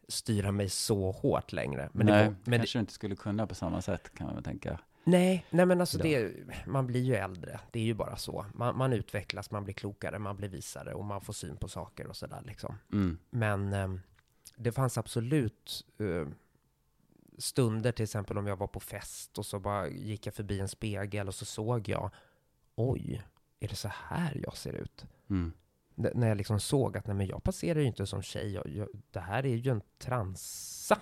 styra mig så hårt längre. Men Nej, det, var- men det, kanske du inte skulle kunna på samma sätt kan man väl tänka. Nej, nej men alltså det, man blir ju äldre. Det är ju bara så. Man, man utvecklas, man blir klokare, man blir visare och man får syn på saker och sådär liksom. Mm. Men eh, det fanns absolut eh, stunder, till exempel om jag var på fest och så bara gick jag förbi en spegel och så såg jag, oj, är det så här jag ser ut? Mm. När jag liksom såg att nej men jag passerar ju inte som tjej, jag, jag, det här är ju en transa,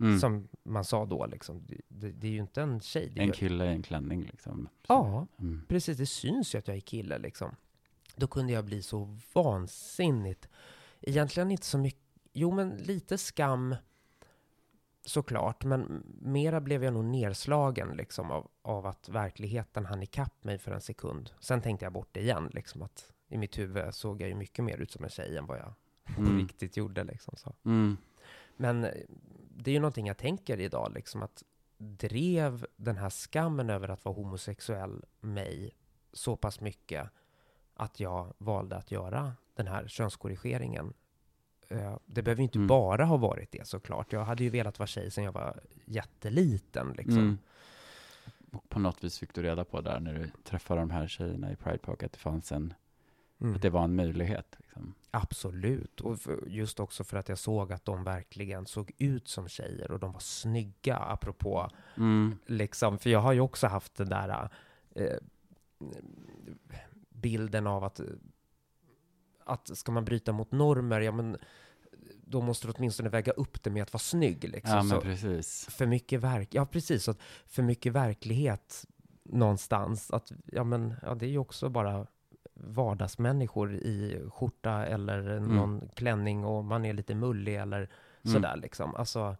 Mm. som man sa då liksom. Det, det, är ju inte en tjej. En kille i en klänning liksom. ja, Mm. Precis, det syns ju att jag är kille liksom. Då kunde jag bli så vansinnigt, egentligen inte så mycket, jo men lite skam såklart, men mera blev jag nog nerslagen liksom av, av att verkligheten hann ikapp mig för en sekund. Sen tänkte jag bort det igen, liksom att i mitt huvud såg jag ju mycket mer ut som en tjej än vad jag Mm. riktigt gjorde liksom. Så. Mm. Men eh, det är ju någonting jag tänker idag, liksom att drev den här skammen över att vara homosexuell mig så pass mycket att jag valde att göra den här könskorrigeringen. Eh, Det behöver ju inte Mm. bara ha varit det såklart. Jag hade ju velat vara tjej sedan jag var jätteliten liksom. Mm. Och på något vis fick du reda på där när du träffade de här tjejerna i Pride Park att det fanns en, Mm. att det var en möjlighet. Liksom. Absolut. Och just också för att jag såg att de verkligen såg ut som tjejer och de var snygga, apropå Mm. liksom, för jag har ju också haft den där eh, bilden av att, att ska man bryta mot normer, ja men då måste du åtminstone väga upp det med att vara snygg. Liksom. Ja, men så precis. för mycket verk, ja precis, så för mycket verklighet någonstans, att ja men ja, det är ju också bara vardagsmänniskor i skjorta eller någon klänning och man är lite mullig eller Mm. sådär liksom. Alltså,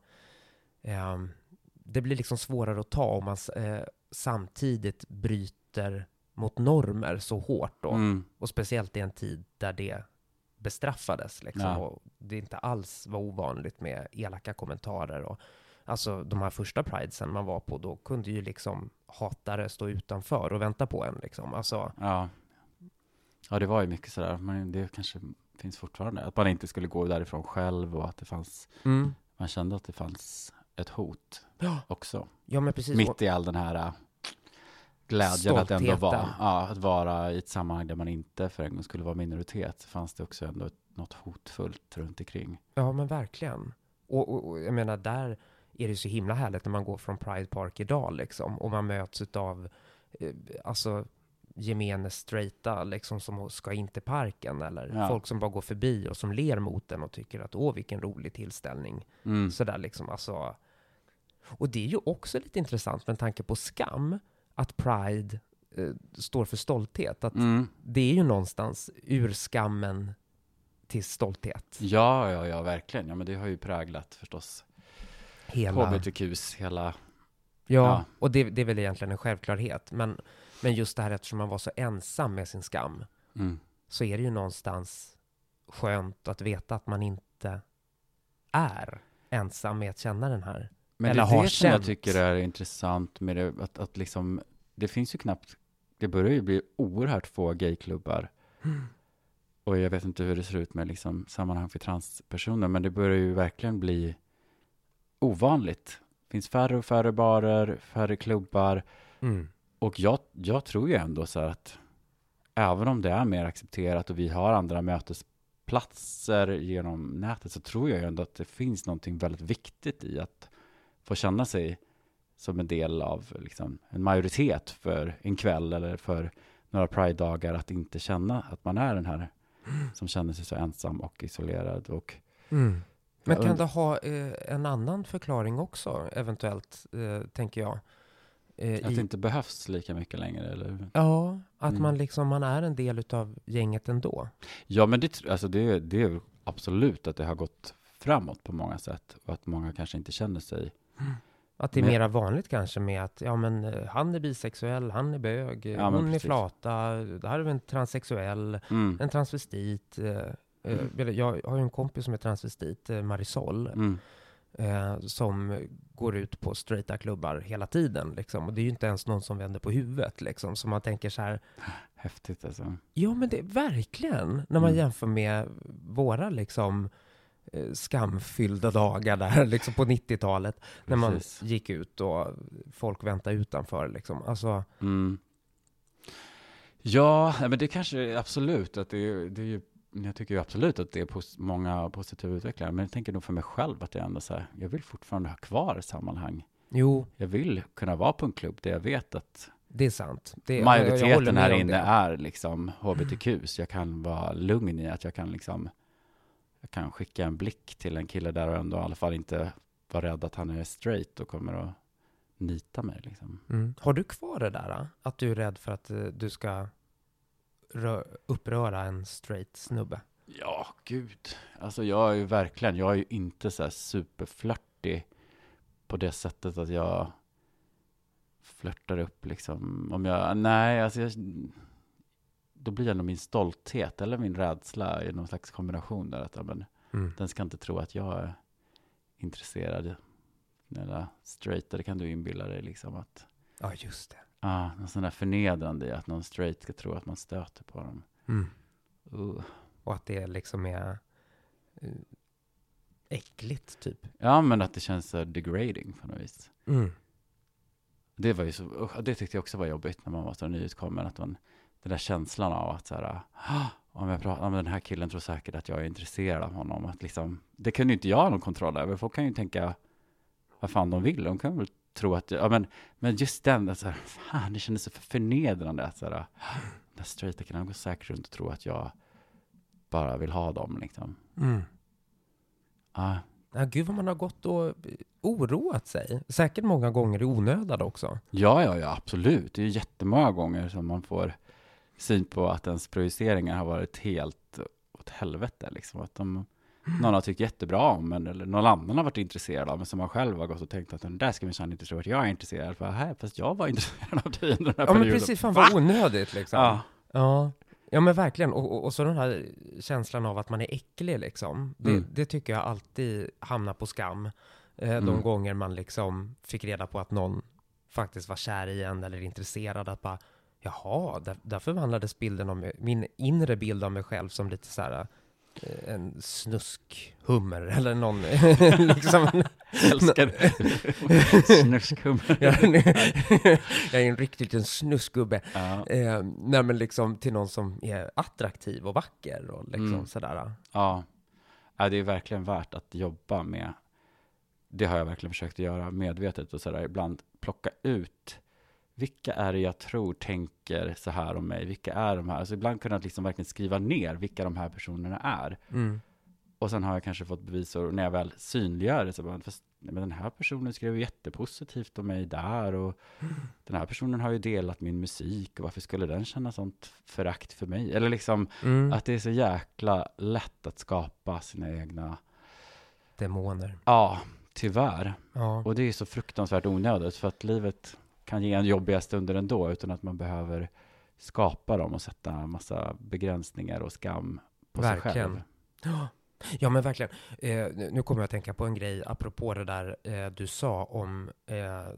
ehm, det blir liksom svårare att ta om man eh, samtidigt bryter mot normer så hårt då. Mm. Och speciellt i en tid där det bestraffades liksom. Ja. Och det inte alls var ovanligt med elaka kommentarer. Och, alltså de här första pridesen man var på, då kunde ju liksom hatare stå utanför och vänta på en liksom. Alltså, Ja. ja, det var ju mycket sådär, men det kanske finns fortfarande. Att man inte skulle gå därifrån själv och att det fanns, man kände att det fanns ett hot Ja. också. ja men precis. Mitt i all den här glädjen att ändå vara, Stoltheten. ja, att vara i ett sammanhang där man inte för en gång skulle vara minoritet, så fanns det också ändå något hotfullt runt omkring. Ja, men verkligen. Och, och, och jag menar, där är det så himla härligt när man går från Pride Park idag liksom, och man möts av eh, alltså gemene straighta liksom som ska in till parken eller Ja. folk som bara går förbi och som ler mot den och tycker att åh vilken rolig tillställning. Mm. Sådär liksom, alltså. Och det är ju också lite intressant med tanke på skam, att Pride eh, står för stolthet. Att Mm. det är ju någonstans ur skammen till stolthet. Ja, ja, ja, verkligen. Ja, men det har ju präglat förstås Hela... HBTQs hela... Ja, Ja. och det, det är väl egentligen en självklarhet. Men, men just det här eftersom man var så ensam med sin skam, Mm. så är det ju någonstans skönt att veta att man inte är ensam med att känna den här Men Eller det är har det som jag tycker är intressant med det, att, att liksom, det finns ju knappt, det börjar ju bli oerhört få gayklubbar. Och jag vet inte hur det ser ut med liksom sammanhang för transpersoner, men det börjar ju verkligen bli ovanligt. Det finns färre och färre barer, färre klubbar. Mm. Och jag, jag tror ju ändå så här att även om det är mer accepterat och vi har andra mötesplatser genom nätet så tror jag ju ändå att det finns någonting väldigt viktigt i att få känna sig som en del av liksom, en majoritet för en kväll eller för några Pride-dagar att inte känna att man är den här som känner sig så ensam och isolerad. Och, Mm. Men kan det ha eh, en annan förklaring också, eventuellt, eh, tänker jag? Eh, att i- det inte behövs lika mycket längre. Eller? Ja, att Mm. man liksom, man är en del utav gänget ändå. Ja, men det, alltså det, det är absolut att det har gått framåt på många sätt och att många kanske inte känner sig. Att det är Men- mera vanligt kanske med att, ja men eh, han är bisexuell, han är bög, eh, Ja, men hon är flata, det här är en transsexuell, Mm. en transvestit. Eh, eh, Mm. Jag har ju en kompis som är transvestit, eh, Marisol, Mm. eh, som går ut på straighta klubbar hela tiden. Liksom. Och det är ju inte ens någon som vänder på huvudet. Liksom. Så man tänker så här, Häftigt alltså. ja men det verkligen, när man Mm. jämför med våra liksom eh, skamfyllda dagar där liksom på 90-talet när man Precis. gick ut och folk väntade utanför liksom. Alltså, Mm. Ja, men det kanske absolut att det, är- det är ju, jag tycker ju absolut att det är pos, många positiva utvecklingar, men jag tänker nog för mig själv att jag ändå så här, jag vill fortfarande ha kvar sammanhang. jo, Jag vill kunna vara på en klubb där jag vet att det är sant. Det, jag- jag majoriteten med här inne är liksom hbtq, så jag kan vara lugn i att jag kan liksom, jag kan skicka en blick till en kille där och ändå i alla fall inte vara rädd att han är straight och kommer att nita mig liksom. Mm. Har du kvar det där? då? Att du är rädd för att eh, du ska rö- uppröra en straight snubbe? Ja, gud. Alltså jag är ju verkligen, jag är ju inte så här superflörtig på det sättet att jag flörtar upp liksom. Om jag, nej, alltså jag, då blir det nog min stolthet eller min rädsla i någon slags kombination där. Att, ja, men, Mm. den ska inte tro att jag är intresserad. Eller straight, det kan du inbilla dig liksom att, Ja, just det. ah, någon sån där förnedrande i att någon straight ska tro att man stöter på dem. Mm. Uh. Och att det liksom är eh, äckligt, typ. Ja, men att det känns så degrading på något vis. Mm. Det var ju så, det tyckte jag också var jobbigt när man var så nyutkommen, att man, den där känslan av att så här, "Ah, om jag pratar, men den här killen tror säkert att jag är intresserad av honom, att liksom, det kunde ju inte jag ha någon kontroll över, folk kan ju tänka vad fan de vill, de kan väl tro att, ja men, men just den, att så här, fan, det kändes så förnedrande att så här, "Ah, den straighta killen, går säkert runt och tror att jag bara vill ha dem liksom. Mm. Ja, Ja, gud vad man har gått och oroat sig. Säkert många gånger i onödan också. Ja, ja, ja, absolut. Det är jättemånga gånger som man får syn på att ens projiceringar har varit helt åt helvete. Liksom. Att de, någon har tyckt jättebra om en, eller någon annan har varit intresserad av men som man själv har gått och tänkt att den där ska minsann inte tro att jag är intresserad av. Här, fast jag var intresserad av dig under den här Ja, men perioden. precis. Fan Va? vad onödigt liksom. Ja, Ja, ja men verkligen. Och, och, och så den här känslan av att man är äcklig liksom. Det, Mm. det tycker jag alltid hamnar på skam. Eh, De Mm. gånger man liksom fick reda på att någon faktiskt var kär i en eller intresserad. Att bara, jaha, där, där förvandlades bilden av mig, min inre bild av mig själv som lite så här eh, en snuskhummer eller någon liksom. älskar snuskhummer. jag, är en riktigt liten snusgubbe. Ja, Eh, nej men liksom till någon som är attraktiv och vacker och liksom Mm. sådär. ja. ja, det är verkligen värt att jobba med. Det har jag verkligen försökt göra medvetet och sådär ibland plocka ut vilka är det jag tror tänker så här om mig? Vilka är de här? Alltså ibland kunna liksom verkligen skriva ner vilka de här personerna är. Mm. Och sen har jag kanske fått bevis och när jag väl synliggör det så bara, fast men den här personen skrev jättepositivt om mig där och den här personen har ju delat min musik och varför skulle den känna sånt förakt för mig? Eller liksom Mm. att det är så jäkla lätt att skapa sina egna, Demoner. ja, tyvärr. Ja. Och det är så fruktansvärt onödigt för att livet kan ge en jobbiga stunder ändå utan att man behöver skapa dem och sätta en massa begränsningar och skam på sig Verkligen. själv. Ja. Men verkligen. Eh, nu kommer jag att tänka på en grej apropå det där eh, du sa om eh,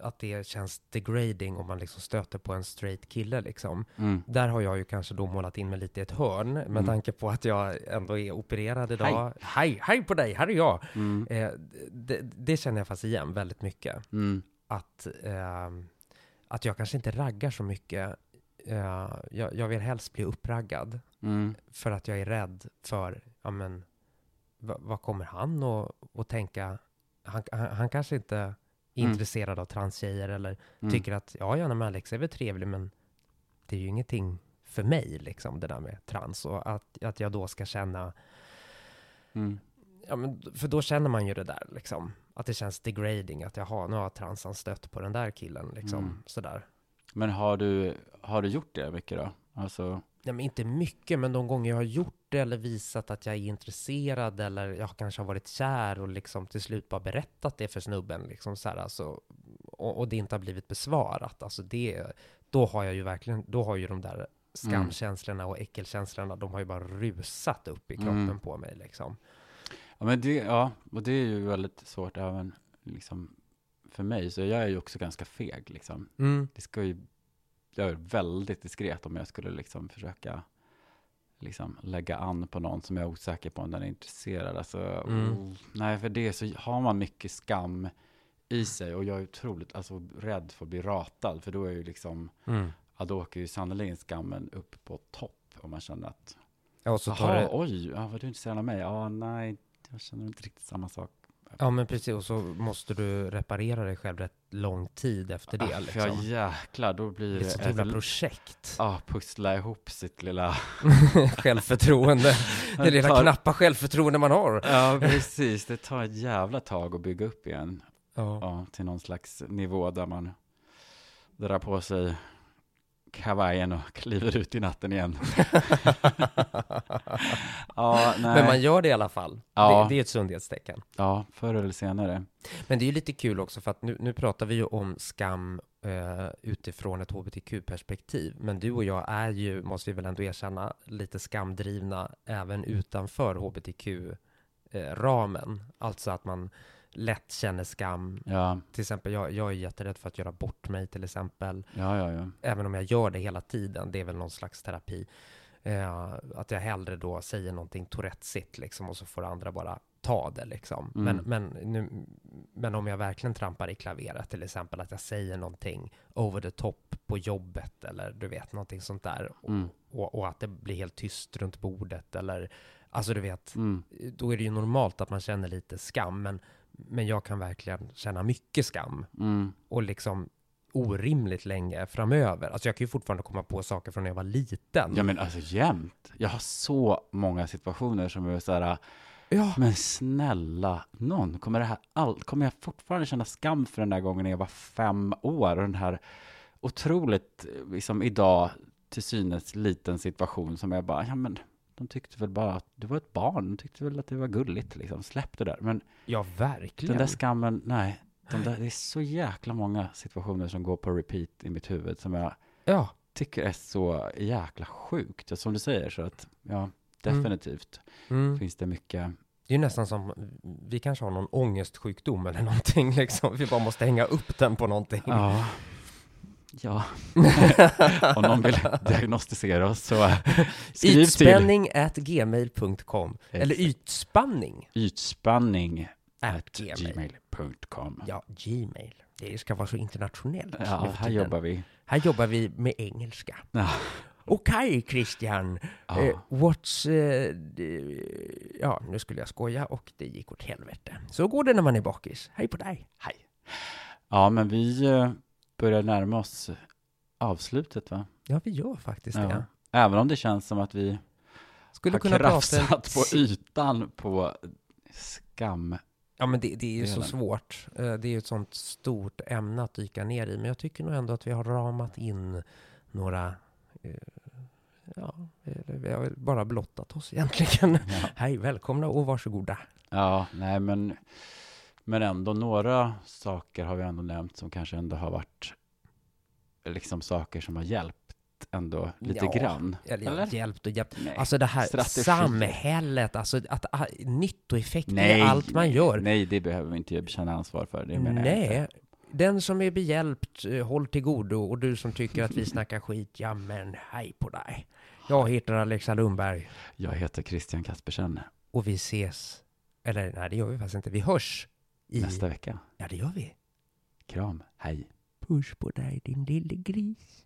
att det känns degrading om man liksom stöter på en straight kille liksom. Mm. Där har jag ju kanske då målat in mig lite i ett hörn med Mm. tanke på att jag ändå är opererad idag. Hej, hej, på dig, här är jag! Mm. Eh, det, det känner jag fast igen väldigt mycket. Att, ehm, att jag kanske inte raggar så mycket. Eh, jag, jag vill helst bli uppraggad Mm. för att jag är rädd för, ja men, va- vad kommer han att, att tänka? Han, han, han kanske inte är Mm. intresserad av transtjejer eller Mm. tycker att, ja, ja, men Alex är väl trevlig, men det är ju ingenting för mig, liksom, det där med trans. Och att, att jag då ska känna, Mm. ja, men, för då känner man ju det där, liksom. Att det känns degrading, att jaha, nu har transan stött på den där killen, liksom, Mm. sådär. Men har du, har du gjort det mycket då? Alltså, Nej, men inte mycket, men de gånger jag har gjort det eller visat att jag är intresserad eller jag kanske har varit kär och liksom till slut bara berättat det för snubben liksom så här, alltså, och, och det inte har blivit besvarat. Alltså det, då har jag ju verkligen, då har ju de där skamkänslorna och äckelkänslorna, de har ju bara rusat upp i kroppen Mm. på mig liksom. Ja men det, ja, och det är ju väldigt svårt även liksom för mig, så jag är ju också ganska feg liksom. Mm. Det ska ju, jag är väldigt diskret om jag skulle liksom försöka liksom lägga an på någon som jag är osäker på om den är intresserad. Alltså, Mm. oh, nej, för det så har man mycket skam i sig och jag är otroligt alltså, rädd för att bli ratad, för då är ju liksom, Mm. ja, då åker ju sannerligen skammen upp på topp om man känner att, Ja, och så tar det, oj, ja, var du intresserad av mig? Ja, nej, jag känner inte riktigt samma sak. ja men precis, och så måste du reparera dig själv rätt lång tid efter det Ah, liksom. ja, jäklar, då blir Det det ett sånt jävla projekt. ja, pussla ihop sitt lilla Självförtroende. Det lilla tar- knappa självförtroende man har. Ja, precis. Det tar ett jävla tag att bygga upp igen. Ja. Ja, till någon slags nivå där man drar på sig kavajen och kliver ut i natten igen. ja. Men man gör det i alla fall. Ja. Det, det är ett sundhetstecken. Ja, förr eller senare. Men det är ju lite kul också för att nu, nu pratar vi ju om skam eh, utifrån ett hbtq-perspektiv. Men du och jag är ju, måste vi väl ändå erkänna, lite skamdrivna även utanför hbtq-ramen. alltså att man lätt känner skam. Ja, Till exempel, jag, jag är jätterädd för att göra bort mig till exempel. ja, ja. även om jag gör det hela tiden, det är väl någon slags terapi, eh, att jag hellre då säger någonting tourettesigt liksom och så får andra bara ta det liksom. Mm. Men, men, nu, men om jag verkligen trampar i klaveret, till exempel att jag säger någonting over the top på jobbet eller du vet, någonting sånt där och, Mm. och, och att det blir helt tyst runt bordet eller Alltså du vet, Mm. då är det ju normalt att man känner lite skam, men, men jag kan verkligen känna mycket skam Mm. och liksom orimligt länge framöver. Alltså jag kan ju fortfarande komma på saker från när jag var liten. Ja, men alltså jämt. Jag har så många situationer som är så här, Ja, men snälla någon, kommer det här all, kommer jag fortfarande känna skam för den där gången när jag var fem år och den här otroligt, liksom idag till synes liten situation som jag bara, ja men de tyckte väl bara att du var ett barn, de tyckte väl att det var gulligt liksom, släpp det där. Men ja verkligen. den där skammen, nej, de där, det är så jäkla många situationer som går på repeat i mitt huvud som jag Ja, tycker är så jäkla sjukt. Som du säger, så att ja, definitivt mm. finns det mycket. det är ju nästan som, vi kanske har någon ångestsjukdom eller någonting liksom. Vi bara måste hänga upp den på någonting. Ja. Ja, om någon vill diagnostisera oss så skriv till Ytspänning at gmail.com. Eller ytspanning ytspanning at at gmail. gmail.com. Ja, gmail. Det ska vara så internationellt. Ja, här jobbar vi. Här jobbar vi med engelska. Ja. Okej, Christian. Ja. Eh, what's... the- ja, nu skulle jag skoja och det gick åt helvete. Så går det när man är bakis. Hej på dig. Hej. Ja, men vi eh, börjar närma oss avslutet, va? Ja, vi gör faktiskt Ja. det. Även om det känns som att vi Skulle har kunna prata krafsat på ytan på skam. Ja, men det, det är ju så delen. svårt. Eh, Det är ju ett sånt stort ämne att dyka ner i. Men jag tycker nog ändå att vi har ramat in några... eh, Ja, vi har bara blottat oss egentligen. Ja. Hej, välkomna och varsågoda. Ja, nej men, men ändå några saker har vi ändå nämnt som kanske ändå har varit liksom saker som har hjälpt ändå lite Ja, grann. Eller, Eller? hjälpt och hjälpt. Nej. Alltså det här Strategier. samhället, alltså att, att nyttoeffekt Nej, i allt man gör. Nej, det behöver vi inte känna ansvar för. Det menar jag Nej, inte. den som är behjälpt, eh, håll till godo. Och du som tycker att vi snackar skit, ja men hej på dig. Jag heter Alexa Lundberg Jag heter Christian Kaspersen. och vi ses, eller nej det gör vi faktiskt inte, vi hörs i... Nästa vecka. Ja det gör vi. Kram. Hej. Puss på dig din lille gris.